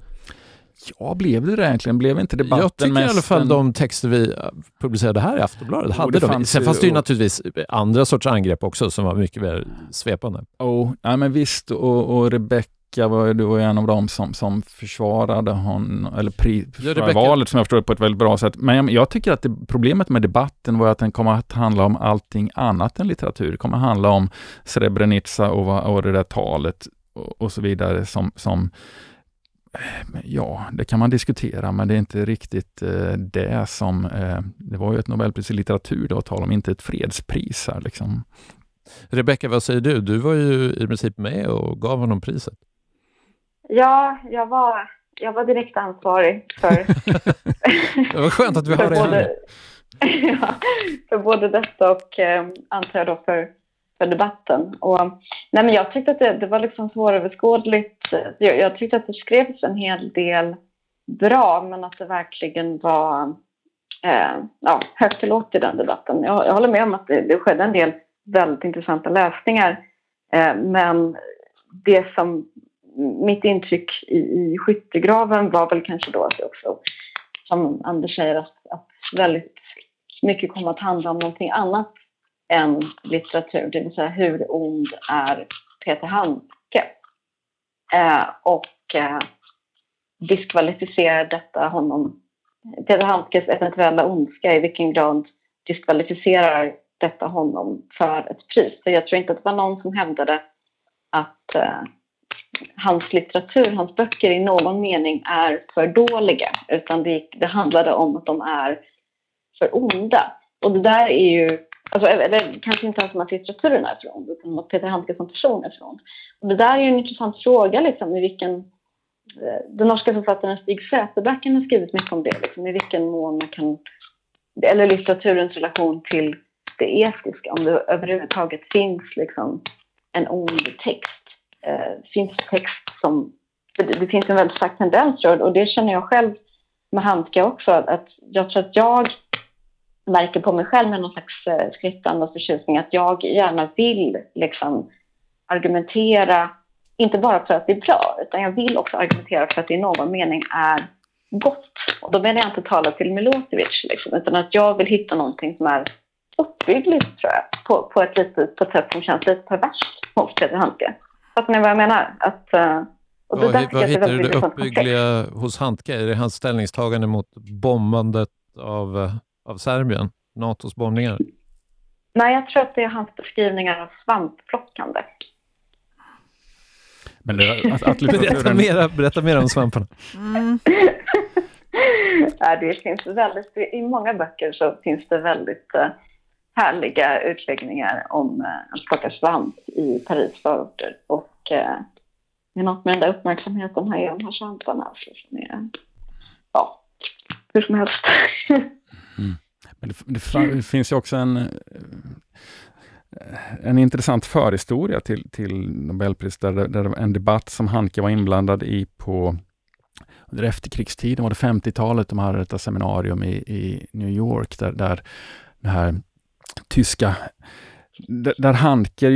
Ja, blev det det egentligen? Blev inte debatten Jag tycker i alla fall en... de texter vi publicerade här i Aftonbladet hade de. Fanns Sen fanns det ju och... naturligtvis andra sorts angrepp också som var mycket mer svepande. Oh, nej men visst, och, och Rebecca var ju en av dem som, som försvarade honom, eller pri, ja, valet som jag förstår på ett väldigt bra sätt. Men jag, jag tycker att det, problemet med debatten var att den kommer att handla om allting annat än litteratur. Det kommer att handla om Srebrenica och, och det där talet och, och så vidare som, som Ja, det kan man diskutera, men det är inte riktigt eh, det som... Eh, det var ju ett Nobelpris i litteratur då, tala om, inte ett fredspris här liksom. Rebecka, vad säger du? Du var ju i princip med och gav honom priset. Ja, jag var, jag var direkt ansvarig för... <laughs> det var skönt att vi har det här. ja, för både detta och eh, antar jag då för för debatten. Och, nej men jag tyckte att det, det var liksom svåröverskådligt. Jag, jag tyckte att det skrevs en hel del bra, men att det verkligen var eh, ja, högt och lågt i den debatten. Jag, jag håller med om att det, det skedde en del väldigt intressanta läsningar. Eh, men det som mitt intryck i, i skyttegraven var väl kanske då att det också, som Anders säger, att, att väldigt mycket kom att handla om någonting annat än litteratur, det vill säga hur ond är Peter Handke? Eh, och eh, diskvalificerar detta honom, Peter Handkes eventuella ondska, i vilken grad diskvalificerar detta honom för ett pris? För jag tror inte att det var någon som hävdade att, eh, hans litteratur, hans böcker i någon mening är för dåliga. Utan det, det handlade om att de är för onda. Och det där är ju, alltså, eller kanske inte ens om att litteraturen är för ond, utan om att Peter Handke som person är för ond. Och det där är ju en intressant fråga, liksom, i vilken eh, den norska författaren Stig Säterbacken har skrivit mycket om det, liksom, i vilken mån man kan, eller litteraturens relation till det etiska, om det överhuvudtaget finns liksom, en ond text. Eh, finns text som... Det, finns en väldigt stark tendens, jag, och det känner jag själv med Handke också, att jag tror att jag märker på mig själv med någon slags eh, skrittande och förtjusning att jag gärna vill liksom argumentera, inte bara för att det är bra, utan jag vill också argumentera för att det i någon mening är gott. Och då menar jag inte tala till Milosevic, liksom, utan att jag vill hitta någonting som är uppbyggligt, tror jag, på, på, ett, litet, på ett sätt som känns lite perverst mot Peter Handke. Fattar ni vad jag menar? Att, uh, och vad, vad hittar du det uppbyggliga hos Handke? Är det hans ställningstagande mot bombandet av, eh, av Serbien? NATOs bombningar? Nej, jag tror att det är hans beskrivningar av svampplockande. Men det, att, att berätta, mera, berätta mer om svamparna. Mm. <laughs> ja, det finns väldigt, I många böcker så finns det väldigt uh, härliga utläggningar om eh, att plocka svamp i Paris förorter. Och eh, det är något med den där uppmärksamheten här i de här svamparna alltså, som är, ja, hur som helst. <laughs> mm. Men det, det, finns ju också en, eh, en intressant förhistoria till, till Nobelpriset, där, där det var en debatt som Hanke var inblandad i på under efterkrigstiden, var det 50-talet, de hade detta seminarium i, i New York, där, där det här tyska där Handker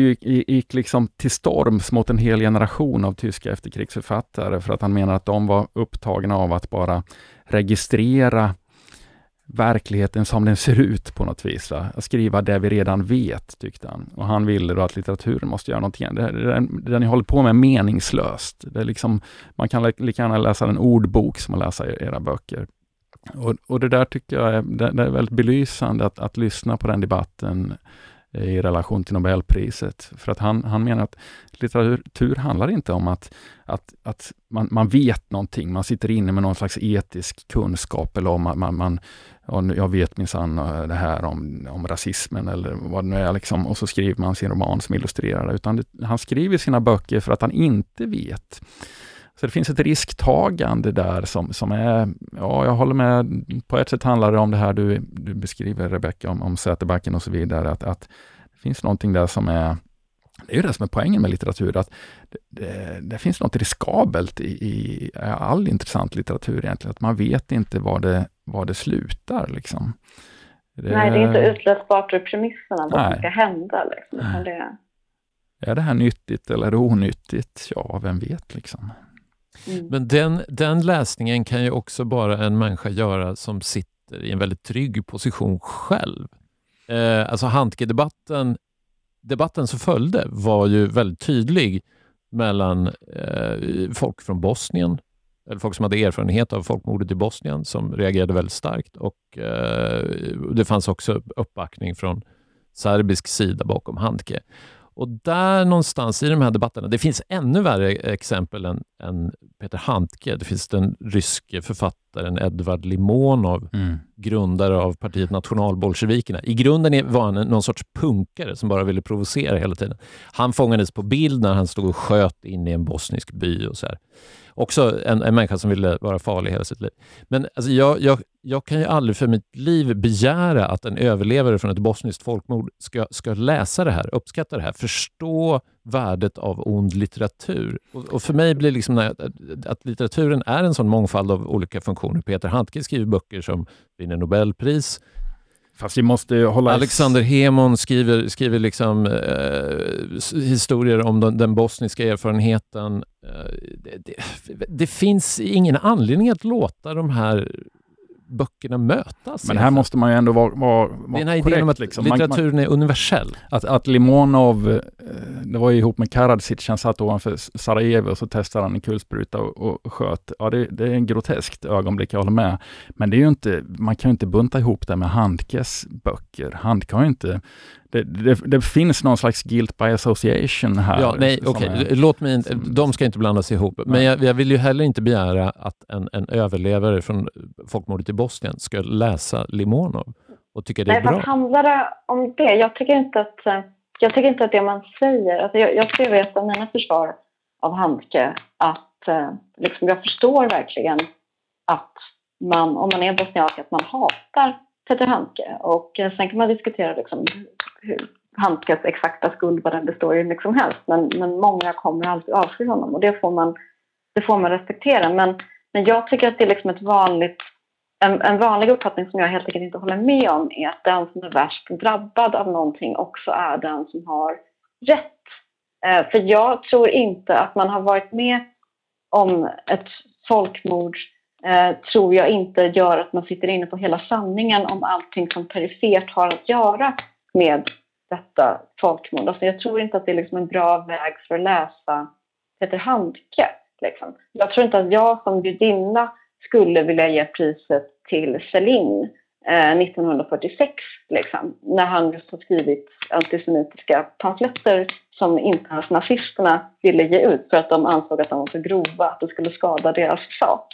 gick liksom till storms mot en hel generation av tyska efterkrigsförfattare för att han menar att de var upptagna av att bara registrera verkligheten som den ser ut på något vis. Va? Skriva det vi redan vet, tyckte han. Och han ville då att litteraturen måste göra någonting. Det, det, det ni håller på med är meningslöst. Det är liksom, man kan lika gärna läsa en ordbok som att läsa era böcker. Och, och det där tycker jag är, det, det är väldigt belysande att, att lyssna på den debatten i relation till Nobelpriset. För att han, han menar att litteratur handlar inte om att, att, att man, man vet någonting, man sitter inne med någon slags etisk kunskap eller om att man, man jag vet minsann eh, det här om, om rasismen eller vad det nu är, liksom, och så skriver man sin roman som illustrerar det. Utan det, han skriver sina böcker för att han inte vet. Så det finns ett risktagande där som, som är, ja, jag håller med, på ett sätt handlar det om det här du, du beskriver Rebecka, om, om Säterbacken och så vidare, att, att det finns någonting där som är, det är ju det som är poängen med litteratur, att det, det, finns något riskabelt i, i, all intressant litteratur egentligen, att man vet inte var det, var det slutar. Liksom. Det, Nej, det är inte utlösbart ur premisserna vad som ska hända. Liksom, det... Är det här nyttigt eller är det onyttigt? Ja, vem vet liksom. Mm. Men den, den läsningen kan ju också bara en människa göra som sitter i en väldigt trygg position själv. Eh, alltså Handke-debatten debatten som följde var ju väldigt tydlig mellan eh, folk från Bosnien, eller folk som hade erfarenhet av folkmordet i Bosnien, som reagerade väldigt starkt. Och eh, Det fanns också uppbackning från serbisk sida bakom Handke. Och där någonstans i de här debatterna, det finns ännu värre exempel än, än Peter Handke. Det finns den ryske författaren Edvard Limonov, mm. grundare av partiet Nationalbolsjevikerna. I grunden var han någon sorts punkare som bara ville provocera hela tiden. Han fångades på bild när han stod och sköt in i en bosnisk by och så här. Också en, en människa som ville vara farlig hela sitt liv. Men alltså, jag, jag, jag kan ju aldrig för mitt liv begära att en överlevare från ett bosniskt folkmord ska, ska läsa det här, uppskatta det här, förstå värdet av ond litteratur. Och, och för mig blir liksom att, att litteraturen är en sån mångfald av olika funktioner. Peter Handke skriver böcker som vinner Nobelpris, Fast vi måste hålla... Alexander Hemon skriver, skriver liksom, eh, historier om den, den, bosniska erfarenheten. Eh, det, det, det, finns ingen anledning att låta de här böckerna mötas? Men här måste man ju ändå vara, vara, vara Den här korrekt. idén om att liksom. Man- litteraturen är universell. Att, att Limonov, eh, det var ju ihop med Karadzic, han satt ovanför Sarajevo och så testade han en kulspruta och, och sköt. Ja, det, det är en groteskt ögonblick, jag håller med. Men det är ju inte, man kan ju inte bunta ihop det med Handkes böcker. Handke har ju inte, det, det, det finns någon slags guilt by association här. Ja, nej, som okej, är- låt mig inte, som- de ska inte blandas ihop. Men Nej. jag, jag vill ju heller inte begära att en, en överlevare från folkmordet i Bosnien ska läsa Limonov och tycka det är Nej, bra. vad handlar det om det? Jag tycker inte att, eh, jag tycker inte att det man säger... Alltså jag, jag ser ett av mina försvar av Handke att eh, liksom jag förstår verkligen att man, om man är bosniak, att man hatar Peter Handke. Och eh, sen kan man diskutera liksom Handkes exakta skuld, vad den består i, hur mycket som helst. Men, men många kommer alltid avsky honom och det får man, det får man respektera. Men, men jag tycker att det är liksom ett vanligt en, en vanlig uppfattning som jag helt enkelt inte håller med om är att den som är värst drabbad av någonting också är den som har rätt. Eh, för jag tror inte att man har varit med om ett folkmord eh, tror jag inte gör att man sitter inne på hela sanningen om allting som perifert har att göra med detta folkmord. Alltså jag tror inte att det är liksom en bra väg för att läsa Peter Handke. Liksom. Jag tror inte att jag som judinna skulle vilja ge priset till Selin eh, 1946, liksom, när han just har skrivit antisemitiska pamfletter som inte ens nazisterna ville ge ut för att de ansåg att de var så grova att det skulle skada deras sak.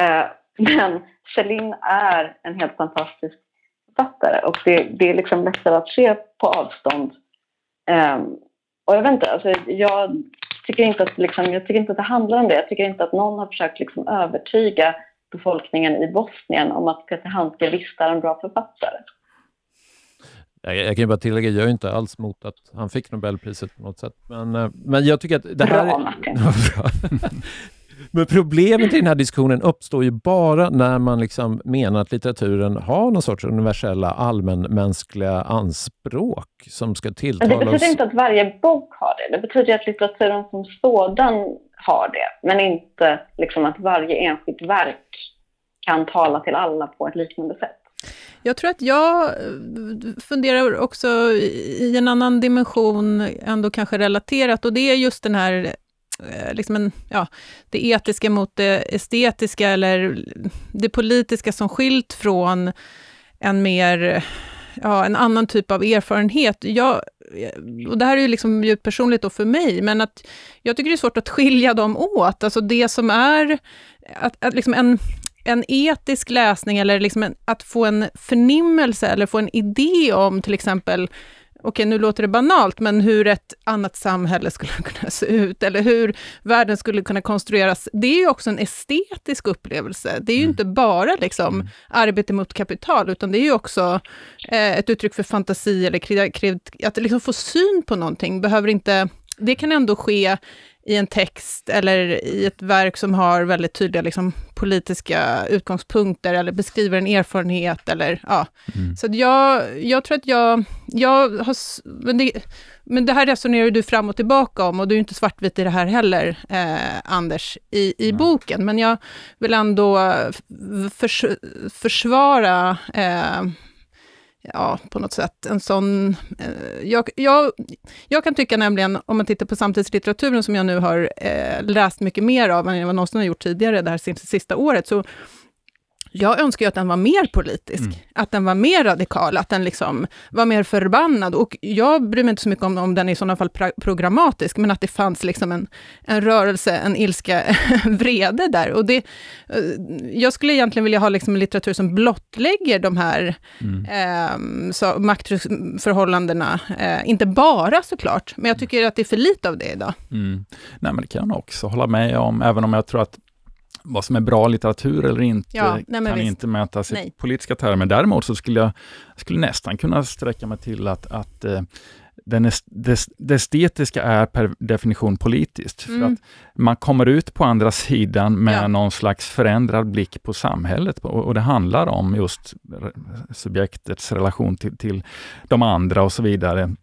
Eh, men Selin är en helt fantastisk författare och det, det är liksom lättare att se på avstånd. Eh, och jag vet inte, alltså, jag tycker inte att liksom, jag tycker inte att det handlar om det. Jag tycker inte att någon har försökt liksom övertyga befolkningen i Bosnien om att Peter Handke visst är en bra författare. Jag, jag kan bara tillägga, jag är inte alls mot att han fick Nobelpriset på något sätt. Men, eh, men jag tycker att det här... Bra, Martin. <laughs> Men problemet i den här diskussionen uppstår ju bara när man liksom menar att litteraturen har någon sorts universella allmänmänskliga anspråk som ska Men det tilltala betyder oss. inte att varje bok har det. Det betyder att litteraturen som sådan har det. Men inte liksom att varje enskilt verk kan tala till alla på ett liknande sätt. Jag tror att jag eh, funderar också i en annan dimension, ändå kanske relaterat, och det är just den här Eh, liksom en, ja, det etiska mot det estetiska, eller det politiska som skilt från en mer, ja, en annan typ av erfarenhet. Jag, eh, och det här är ju liksom djupt personligt då för mig, men att jag tycker det är svårt att skilja dem åt. Alltså det som är, att, att liksom en, en etisk läsning eller liksom en, att få en förnimmelse eller få en idé om till exempel, okej nu låter det banalt, men hur ett annat samhälle skulle <laughs> kunna se ut eller hur världen skulle kunna konstrueras, det är ju också en estetisk upplevelse. Det är ju Mm. inte bara liksom Mm. arbete mot kapital, utan det är ju också eh, ett uttryck för fantasi eller att liksom få syn på någonting behöver inte, det kan ändå ske i en text eller i ett verk som har väldigt tydliga liksom, politiska utgångspunkter eller beskriver en erfarenhet eller ja. Mm. Så jag, jag tror att jag, jag har, men det, men det här resonerar du fram och tillbaka om och du är inte svartvit i det här heller, eh, Anders, i, i Nej. boken. Men jag vill ändå förs, försvara eh, ja, på något sätt, en sån... Eh, jag, jag, jag kan tycka nämligen, om man tittar på samtidslitteraturen som jag nu har eh, läst mycket mer av än jag någonsin har gjort tidigare, det här sista, sista året, så jag önskar ju att den var mer politisk, Mm. att den var mer radikal, att den liksom var mer förbannad. Och jag bryr mig inte så mycket om om den är i sådana fall programmatisk, men att det fanns liksom en, en rörelse, en ilska, <laughs> vrede där. Och det, eh, jag skulle egentligen vilja ha liksom en litteratur som blottlägger de här Mm. eh, så, maktförhållandena. Eh, inte bara såklart, men jag tycker att det är för lite av det idag. Mm. Nej, men det kan jag också hålla med om, även om jag tror att vad som är bra litteratur eller inte Ja, nej, kan visst. inte mätas i Nej. politiska termer. Däremot så skulle jag skulle nästan kunna sträcka mig till att, att eh, den est, det, estetiska är per definition politiskt. För Mm. att man kommer ut på andra sidan med Ja. någon slags förändrad blick på samhället. Och, och det handlar om just subjektets relation till, till de andra och så vidare.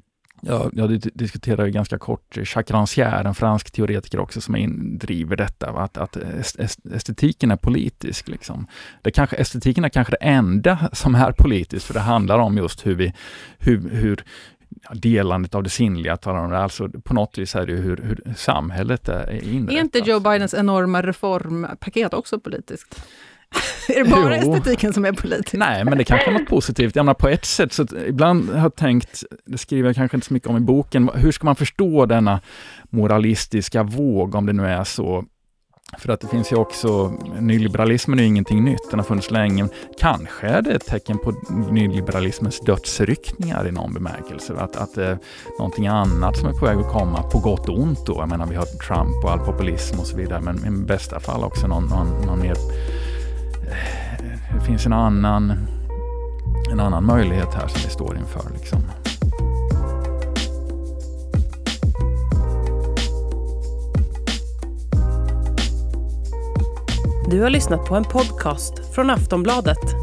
Ja, jag diskuterade ganska kort Jacques Rancière, en fransk teoretiker också, som in, driver detta, att, att estetiken är politisk. Liksom. Det kanske, estetiken är kanske det enda som är politiskt, för det handlar om just hur vi, hur, hur delandet av det sinnliga, talar om det. alltså på något vis är det hur, hur samhället är inrättat. Är inte Joe Bidens enorma reformpaket också politiskt? Är det bara jo. estetiken som är politisk? Nej, men det kanske är något positivt. Jag menar, på ett sätt, så ibland har jag tänkt, det skriver jag kanske inte så mycket om i boken, hur ska man förstå denna moralistiska våg, om det nu är så, för att det finns ju också, nyliberalismen är ingenting nytt, den har funnits länge. Kanske är det ett tecken på nyliberalismens dödsryckningar i någon bemärkelse. Att, att det är någonting annat som är på väg att komma, på gott och ont då. Jag menar, vi har Trump och all populism och så vidare, men i bästa fall också någon, någon, någon mer... Det finns en annan, en annan möjlighet här som vi står inför. Liksom. Du har lyssnat på en podcast från Aftonbladet.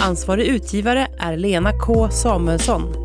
Ansvarig utgivare är Lena K Samuelsson.